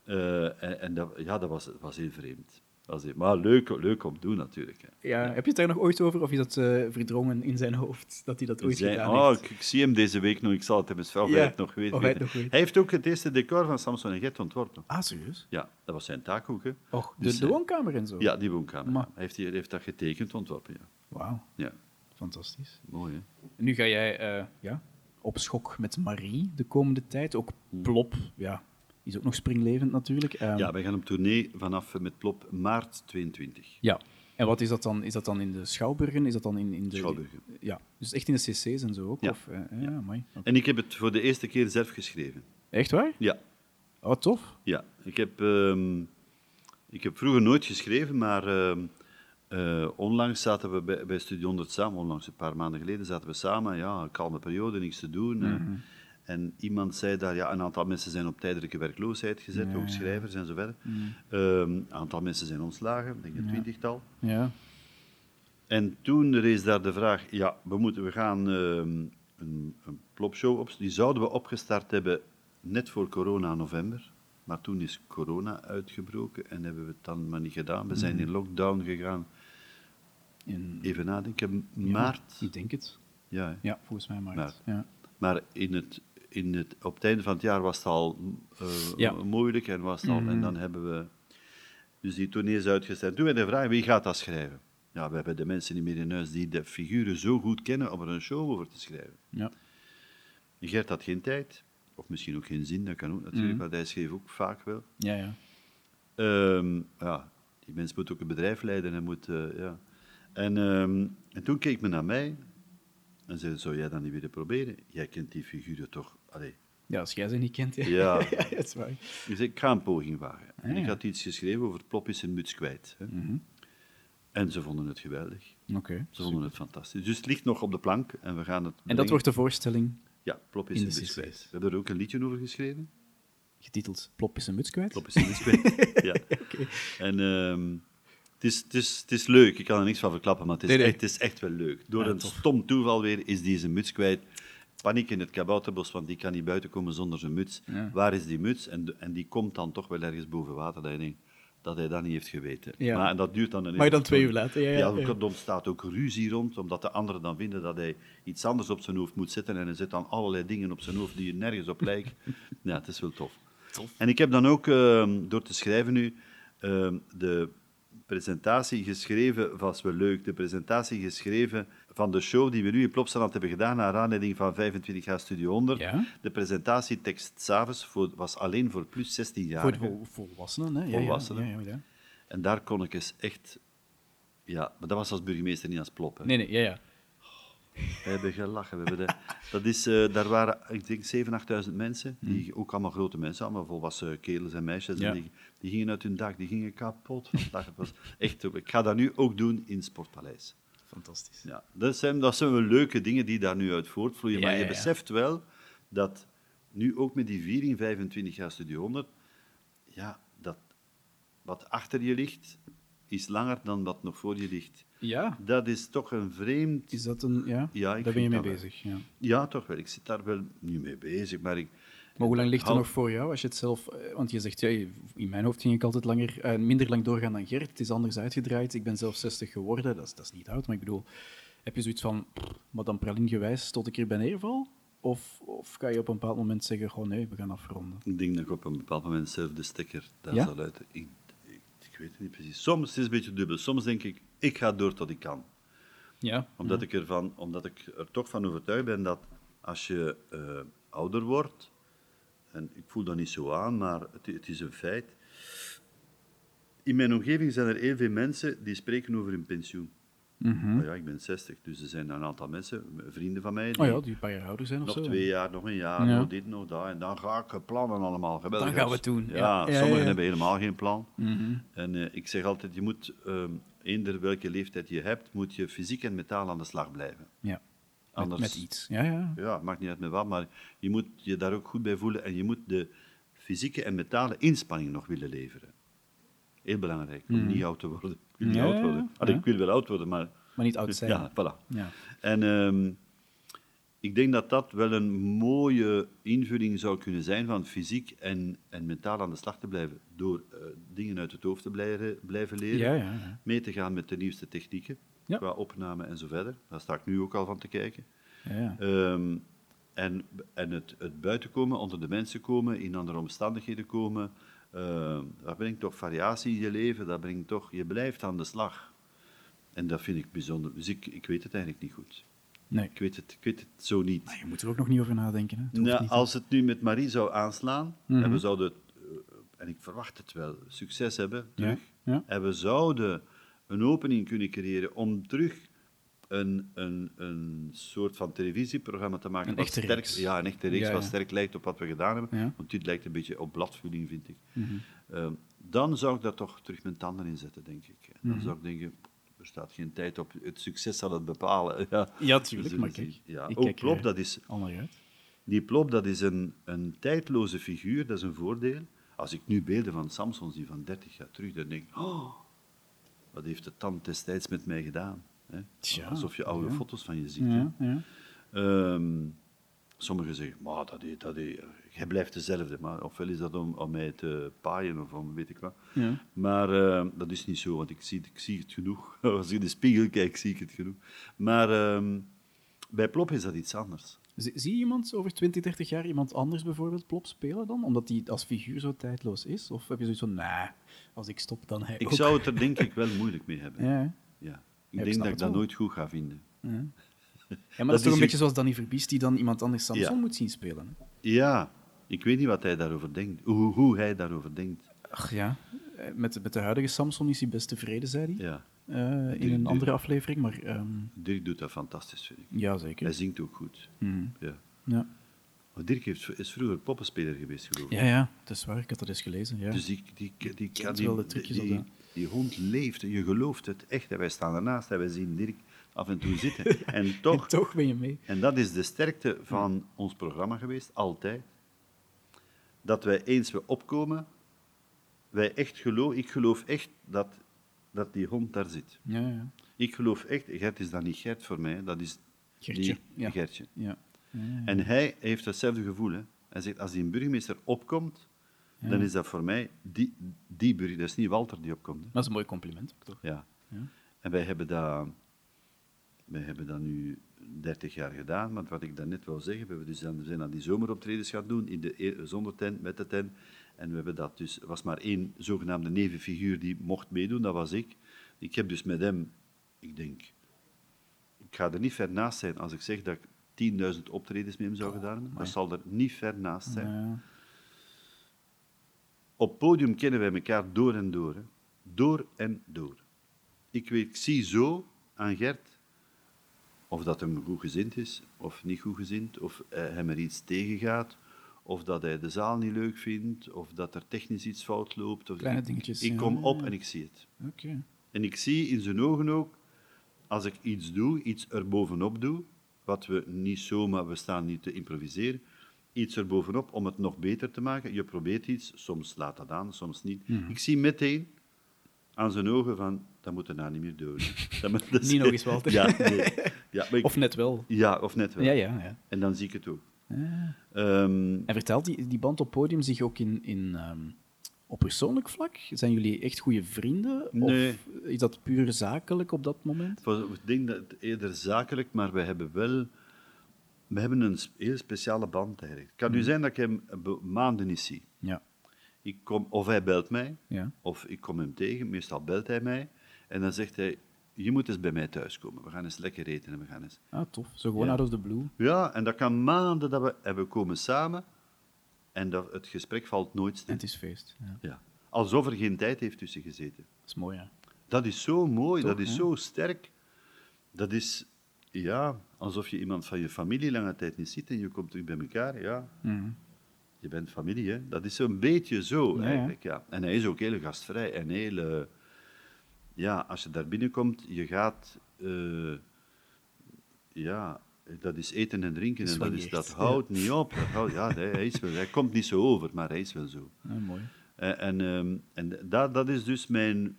Eh, en en dat, ja, dat was, dat was heel vreemd. Was maar leuk, leuk om te doen natuurlijk. Hè. Ja, heb je het daar nog ooit over? Of is dat eh, verdrongen in zijn hoofd, dat hij dat ooit gedaan oh, heeft? ik, ik zie hem deze week nog. Ik zal het hem eens vragen Ja, het nog weet. of hij het nog weet. Hij heeft ook het eerste decor van Samson en Gert ontworpen. Ah, serieus? Ja, dat was zijn taak ook. Hè. Och, de, Dus, de eh, woonkamer en zo? Ja, die woonkamer. Maar- Hij heeft, hij heeft dat getekend, ontworpen. Ja. Wauw, ja, fantastisch. mooi hè. En nu ga jij eh, ja, op schok met Marie de komende tijd. Ook Plop, ja, is ook nog springlevend natuurlijk. Ehm, Ja, wij gaan op tournee vanaf eh, met Plop maart 22. ja. En wat is dat dan? Is dat dan in de Schouwburgen? Is dat dan in, in de... Schouwburgen. Ja, dus echt in de cc's en zo ook? Ja. Of, eh, ja, mooi. En ik heb het voor de eerste keer zelf geschreven. Echt waar? Ja, Oh, tof. ja. Ik heb, ehm, ik heb vroeger nooit geschreven, maar ehm, eh, onlangs zaten we bij, bij Studio 100 samen, onlangs een paar maanden geleden zaten we samen, ja, een kalme periode, niks te doen. eh. En iemand zei daar, ja, een aantal mensen zijn op tijdelijke werkloosheid gezet, ook schrijvers en zo verder. Ehm, een aantal mensen zijn ontslagen, ik denk een twintigtal. Ja. En toen rees daar de vraag, ja, we, moeten, we gaan ehm, een, een plopshow op, die zouden we opgestart hebben net voor corona november. Maar toen is corona uitgebroken en hebben we het dan maar niet gedaan. We zijn in lockdown gegaan. In, Even nadenken, maart. Ik denk het. Ja. Ja, volgens mij maart. Maart. Ja. maar in het, in het, op het einde van het jaar was het al eh, Ja. Mhm. moeilijk en, was het al, en dan hebben we dus die tournee is uitgesteld. Toen werd de vraag, wie gaat dat schrijven? Ja, we hebben de mensen niet meer in huis die de figuren zo goed kennen om er een show over te schrijven. Ja. Gert had geen tijd, of misschien ook geen zin, dat kan ook natuurlijk, Mhm. want hij schreef ook vaak wel. Ja, ja. Ehm, ja, die mens moet ook een bedrijf leiden. En, moet, eh, ja. en, ehm, en toen keek men naar mij en zei, zou jij dat niet willen proberen? Jij kent die figuren toch? Allee. Ja, als jij ze niet kent. Ja, Ja. ja dat is waar. Ik zei, ik ga een poging wagen. En Ah. Mhm. ik had iets geschreven over Plop is een muts kwijt. Hè. En ze vonden het geweldig. Oké. Ze vonden het fantastisch. Dus het ligt nog op de plank en we gaan het En dat wordt de voorstelling Ja, Plop is de muts kwijt. We hebben er ook een liedje over geschreven. getiteld Plop is een muts kwijt. Plop is een muts kwijt. ja. En ehm, het, is, het, is, het is leuk, ik kan er niks van verklappen, maar het is, Nee, nee. Echt, het is echt wel leuk. Door Ja, een tof. stom toeval weer is die zijn muts kwijt. Paniek in het kabouterbos, want die kan niet buiten komen zonder zijn muts. Ja. Waar is die muts? En, de- en die komt dan toch wel ergens boven water, dat je denkt dat hij dat niet heeft geweten. Ja. Maar en dat duurt dan een Maar dan twee uur later, ja, ja, Ja, er ontstaat ook ruzie rond, omdat de anderen dan vinden dat hij iets anders op zijn hoofd moet zetten en hij zet dan allerlei dingen op zijn hoofd die er nergens op lijken. ja, het is wel tof. En ik heb dan ook, ehm, door te schrijven nu, ehm, de presentatie geschreven, was wel leuk, de presentatie geschreven van de show die we nu in Plopsaland hebben gedaan, naar aanleiding van 25 jaar Studio 100. Ja. De presentatietekst s'avonds was alleen voor plus 16 jaar. Voor vol- volwassenen, hè? Volwassenen. Ja, ja. En daar kon ik eens echt... Ja, maar dat was als burgemeester, niet als plop. Hè. Nee, nee, ja, ja. We hebben gelachen. We hebben de, dat is, eh, daar waren, ik denk, 7.000, 8.000 mensen. Die, Ook allemaal grote mensen, allemaal volwassen kerels en meisjes. Ja. En die, die gingen uit hun dak, die gingen kapot van. Het was echt, ik ga dat nu ook doen in Sportpaleis. Fantastisch. Ja, dat, zijn, dat zijn wel leuke dingen die daar nu uit voortvloeien. Ja, maar je ja, ja. beseft wel dat nu ook met die viering, 25 jaar Studio 100, ja, dat wat achter je ligt, is langer dan wat nog voor je ligt. Ja, Dat is toch een vreemd... is dat een... Ja, Ja, ik daar ben je mee wel. bezig. Ja. Ja, toch wel. Ik zit daar wel niet mee bezig, maar ik... Maar hoe lang ligt er nog voor jou als je het zelf... eh, Want je zegt, ja, in mijn hoofd ging ik altijd langer, eh, minder lang doorgaan dan Gert. Het is anders uitgedraaid. Ik ben zelf 60 geworden. Dat is, dat is niet oud, maar ik bedoel... Heb je zoiets van, Madame Praline gewijs, tot ik hier bij neerval? Of, of ga je op een bepaald moment zeggen, gewoon nee, we gaan afronden? Ik denk dat ik op een bepaald moment zelf de stekker daar Ja? zal uit. Ik, ik, ik weet het niet precies. Soms het is het een beetje dubbel. Soms denk ik, ik ga door tot ik kan. Ja. Omdat, ik, ervan, omdat ik er toch van overtuigd ben dat als je eh, ouder wordt, en ik voel dat niet zo aan, maar het, het is een feit. In mijn omgeving zijn er heel veel mensen die spreken over hun pensioen. Maar ja, ik ben 60, dus er zijn een aantal mensen, vrienden van mij, die Oh ja, die een paar jaar ouder zijn of nog zo. twee jaar, nog een jaar, Ja. nog dit, nog dat. En dan ga ik plannen allemaal. Geweldig. Dan gaan we het doen, Ja, ja. Ja, ja, sommigen ja. hebben helemaal geen plan. Mhm. En eh, ik zeg altijd, je moet, ehm eender welke leeftijd je hebt, moet je fysiek en metaal aan de slag blijven. Ja, Anders, met iets. Ja, ja. Ja, het maakt niet uit met wat, maar je moet je daar ook goed bij voelen en je moet de fysieke en mentale inspanning nog willen leveren. Heel belangrijk, om niet oud te worden. Ik wil niet. Ja, oud worden. Allee. Ik wil wel oud worden, maar... Maar niet oud zijn. Ja, voilà. Ja. En ehm, ik denk dat dat wel een mooie invulling zou kunnen zijn van fysiek en, en mentaal aan de slag te blijven. Door eh, dingen uit het hoofd te blijven, blijven leren. Ja, ja, ja. Mee te gaan met de nieuwste technieken. Ja. Qua opname en zo verder. Daar sta ik nu ook al van te kijken. ja. Ehm, en en het, het buiten komen, onder de mensen komen, in andere omstandigheden komen. ehm, dat brengt toch variatie in je leven. Dat brengt toch, je blijft aan de slag. En dat vind ik bijzonder. Dus ik, ik weet het eigenlijk niet goed. Nee. Ik weet het, ik weet het zo niet. Maar je moet er ook nog niet over nadenken. Hè. Het Nou, niet. als het nu met Marie zou aanslaan, Mhm. en we zouden, eh, en ik verwacht het wel, succes hebben terug, Ja, ja. en we zouden een opening kunnen creëren om terug een, een, een soort van televisieprogramma te maken. Een wat echte sterk, reeks. Ja, een echte reeks, Ja, wat sterk lijkt op wat we gedaan hebben. Ja. Want dit lijkt een beetje op bladvulling, vind ik. Mhm. Ehm, dan zou ik daar toch terug mijn tanden in zetten, denk ik. En Dan Mhm. zou ik denken, er staat geen tijd op, het succes zal het bepalen. Ja, Ja, We tuurlijk, zullen maar kijk. Ja, ik Plop, er dat is uit. die Plop, dat is een, een tijdloze figuur, dat is een voordeel. Als ik nu beelden van Samson zie van 30 jaar terug, dan denk ik, oh, wat heeft de tand destijds met mij gedaan? Hè? Tja, Alsof je oude ja. foto's van je ziet. Ja, ja. Ehm, sommigen zeggen, maar dat is, dat is, jij blijft dezelfde. Maar ofwel is dat om, om mij te paaien of om weet ik wat. Ja. Maar eh, dat is niet zo, want ik zie, ik zie het genoeg. Als ik in de spiegel kijk, zie ik het genoeg. Maar ehm, bij Plop is dat iets anders. Zie, je iemand over 20, 30 jaar iemand anders bijvoorbeeld plop spelen dan? Omdat die als figuur zo tijdloos is? Of heb je zoiets van, nee, als ik stop, dan hij Ik ook. zou het er denk ik wel moeilijk mee hebben. Ja? Ja. ik Ik denk dat ik dat wel. nooit goed ga vinden. ja. ja, maar Dat dat is toch een beetje zoals Danny Verbies, die dan iemand anders Samson moet zien spelen. hè? Ja, ik weet niet wat hij daarover denkt. Hoe, hoe hij daarover denkt. Ach ja, eh, met, met de huidige Samson is hij best tevreden, zei hij. Ja. Eh, in Die- een andere aflevering, maar ehm, Dirk doet dat fantastisch, vind ik. ja, Hij zeker. zingt ook goed. Mhm. Ja. Ja. Maar Dirk heeft, is vroeger poppenspeler geweest, geloof ik. ja, ja, dat is waar, ik had dat eens gelezen. Ja. Dus die, die, die, wel de trucjes die, die, hond leeft, je gelooft het echt. En wij staan ernaast en wij zien Dirk af en toe zitten. En toch, En toch ben je mee. En dat is de sterkte van ons programma geweest, altijd. Dat wij eens we opkomen, wij echt geloven, ik geloof echt dat, dat die hond daar zit. Ja, ja. Ik geloof echt, Gert is dan niet Gert voor mij, dat is Gertje, die ja. Gertje. ja. En hij heeft hetzelfde gevoel. Hè. Hij zegt, als die burgemeester opkomt, dan is dat voor mij die, die burgemeester. Dat is niet Walter die opkomt. hè. Dat is een mooi compliment toch? Ja. Ja. En wij hebben dat, wij hebben dat nu 30 jaar gedaan, want wat ik daarnet wou zeggen, we, hebben dus dan, we zijn aan die zomeroptredens gaan doen, in de, e- zonder tent, met de tent. En we hebben dat dus, er was maar één zogenaamde nevenfiguur die mocht meedoen, dat was ik. Ik heb dus met hem, ik denk, ik ga er niet ver naast zijn als ik zeg dat ik 10.000 optredens met hem zou gedaan hebben. Dat zal er niet ver naast zijn. Op podium kennen wij elkaar door en door. Hè. Door en door. Ik, weet, ik zie zo aan Gert of dat hem goed gezind is of niet goed gezind, of eh, hem er iets tegengaat, of dat hij de zaal niet leuk vindt, of dat er technisch iets fout loopt. Of Kleine ik- dingetjes, Ik kom ja, op ja. en ik zie het. Oké. En ik zie in zijn ogen ook, als ik iets doe, iets erbovenop doe, wat we niet zomaar, we staan niet te improviseren, iets erbovenop om het nog beter te maken. Je probeert iets, soms slaat dat aan, soms niet. Mhm. Ik zie meteen aan zijn ogen van, dat moet daarna niet meer doen. Dat, is- Niet nog eens, Walter. Ja, nee. ja, ik- Of net wel. ja, of net wel. Ja, ja, ja. En dan zie ik het ook. Ja. Ehm, En vertelt die, die band op podium zich ook in, in, ehm, op persoonlijk vlak? Zijn jullie echt goede vrienden? Nee. Of is dat puur zakelijk op dat moment? ik denk dat het eerder zakelijk, maar we hebben wel we hebben een heel speciale band eigenlijk. Het kan nu zijn dat ik hem maanden niet zie. Ja. Ik kom, of hij belt mij, ja. of ik kom hem tegen. Meestal belt hij mij. En dan zegt hij, je moet eens bij mij thuiskomen. We gaan eens lekker eten en we gaan eens... Ah, tof. Zo gewoon Ja. out of the blue. Ja, en dat kan maanden dat we... En we komen samen en dat, het gesprek valt nooit En stil. het is feest. Ja. Dat Ja. Alsof er geen tijd heeft tussen gezeten. is mooi, ja. Dat is zo mooi, Toch, dat is hè? zo sterk. Dat is, ja, alsof je iemand van je familie lange tijd niet ziet en je komt terug bij elkaar, ja. Je bent familie, hè. Dat is zo'n beetje zo, ja. eigenlijk, ja. En hij is ook heel gastvrij en heel... eh, ja, als je daar binnenkomt, je gaat... eh, ja, dat is eten en drinken en dat, is, dat ja. houdt niet op. Dat houdt, ja, hij, hij is wel, hij komt niet zo over, maar hij is wel zo. Ja, mooi. En, en, ehm, en dat, dat is dus mijn,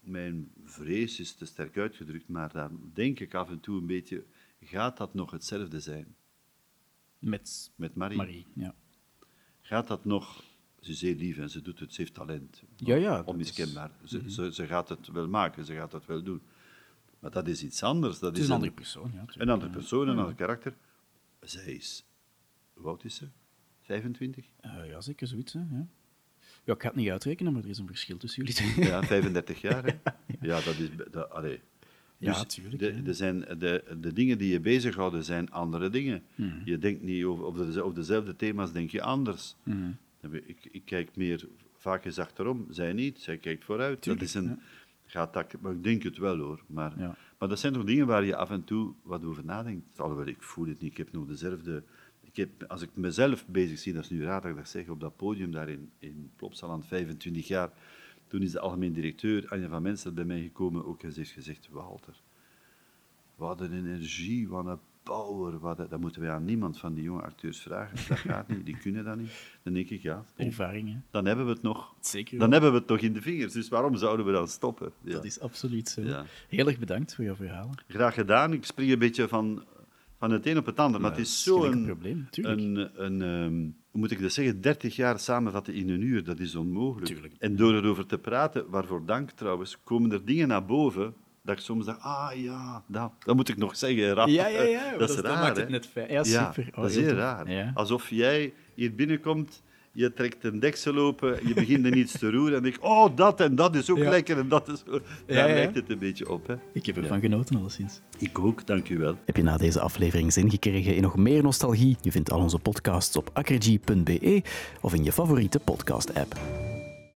mijn vrees, is te sterk uitgedrukt, maar daar denk ik af en toe een beetje, gaat dat nog hetzelfde zijn Met met Marie? Marie. Ja, Gaat dat nog, ze is heel lief en ze doet het, ze heeft talent, ja, ja dat onmiskenbaar. is- Ze, ze, ze gaat het wel maken, ze gaat het wel doen. Maar dat is iets anders. Dat Het is een andere persoon. Ja. Een andere persoon, een ander karakter. Zij is, hoe oud is ze? 25? Eh, ja, zeker zoiets. Hè, ja. ja, ik ga het niet uitrekenen, maar er is een verschil tussen jullie. Ja, 35 jaar. Hè? Ja, dat is. Dat, allee. Ja, Dus tuurlijk, De, de, zijn, de, de dingen die je bezighouden zijn andere dingen. Hmm. Je denkt niet over, over, de, over dezelfde thema's, denk je anders. Hmm. Ik, ik kijk meer, vaak eens achterom, zij niet, zij kijkt vooruit. Tuurlijk, dat is een, gaat dat, maar ik denk het wel hoor. Maar, Ja. maar dat zijn toch dingen waar je af en toe wat over nadenkt. Alhoewel, ik voel het niet, ik heb nog dezelfde... Ik heb, als ik mezelf bezig zie, dat is nu raar dat ik dat zeg, op dat podium daar in, in Plopsaland, 25 jaar, toen is de algemeen directeur Anja van Mensel bij mij gekomen ook en ze heeft gezegd, Walter, wat een energie, wat een power, wat dat moeten wij aan niemand van die jonge acteurs vragen. Dat gaat niet, die kunnen dat niet. Dan denk ik, ja, bon, Ervaring, hè. dan hebben we het nog. Zeker Dan hebben we het nog in de vingers, dus waarom zouden we dan stoppen? Ja. Dat is absoluut zo. Ja. Heel erg bedankt voor jouw verhalen. Graag gedaan. Ik spring een beetje van, van het een op het ander, maar het is dat is geen zo enkel een, probleem, tuurlijk. een, een ehm, hoe moet ik dat zeggen, 30 jaar samenvatten in een uur, dat is onmogelijk. Tuurlijk. En door erover te praten, waarvoor dank trouwens, komen er dingen naar boven dat ik soms dacht, ah ja, dat, dat moet ik nog zeggen, rap. Ja, ja, ja. maar Dat is dat raar, maakt hè? het net fijn. Ja, Ja, super. Oh, dat is heel raar. Ja. Alsof jij hier binnenkomt, je trekt een deksel open, je begint er iets te roeren en denk oh, dat en dat is ook Ja. lekker en dat is... Daar Ja, ja. lijkt het een beetje op, hè. Ik heb ervan genoten, alleszins. Ik ook, dank u wel. Heb je na deze aflevering zin gekregen in nog meer nostalgie? Je vindt al onze podcasts op akkerg.be of in je favoriete podcast-app.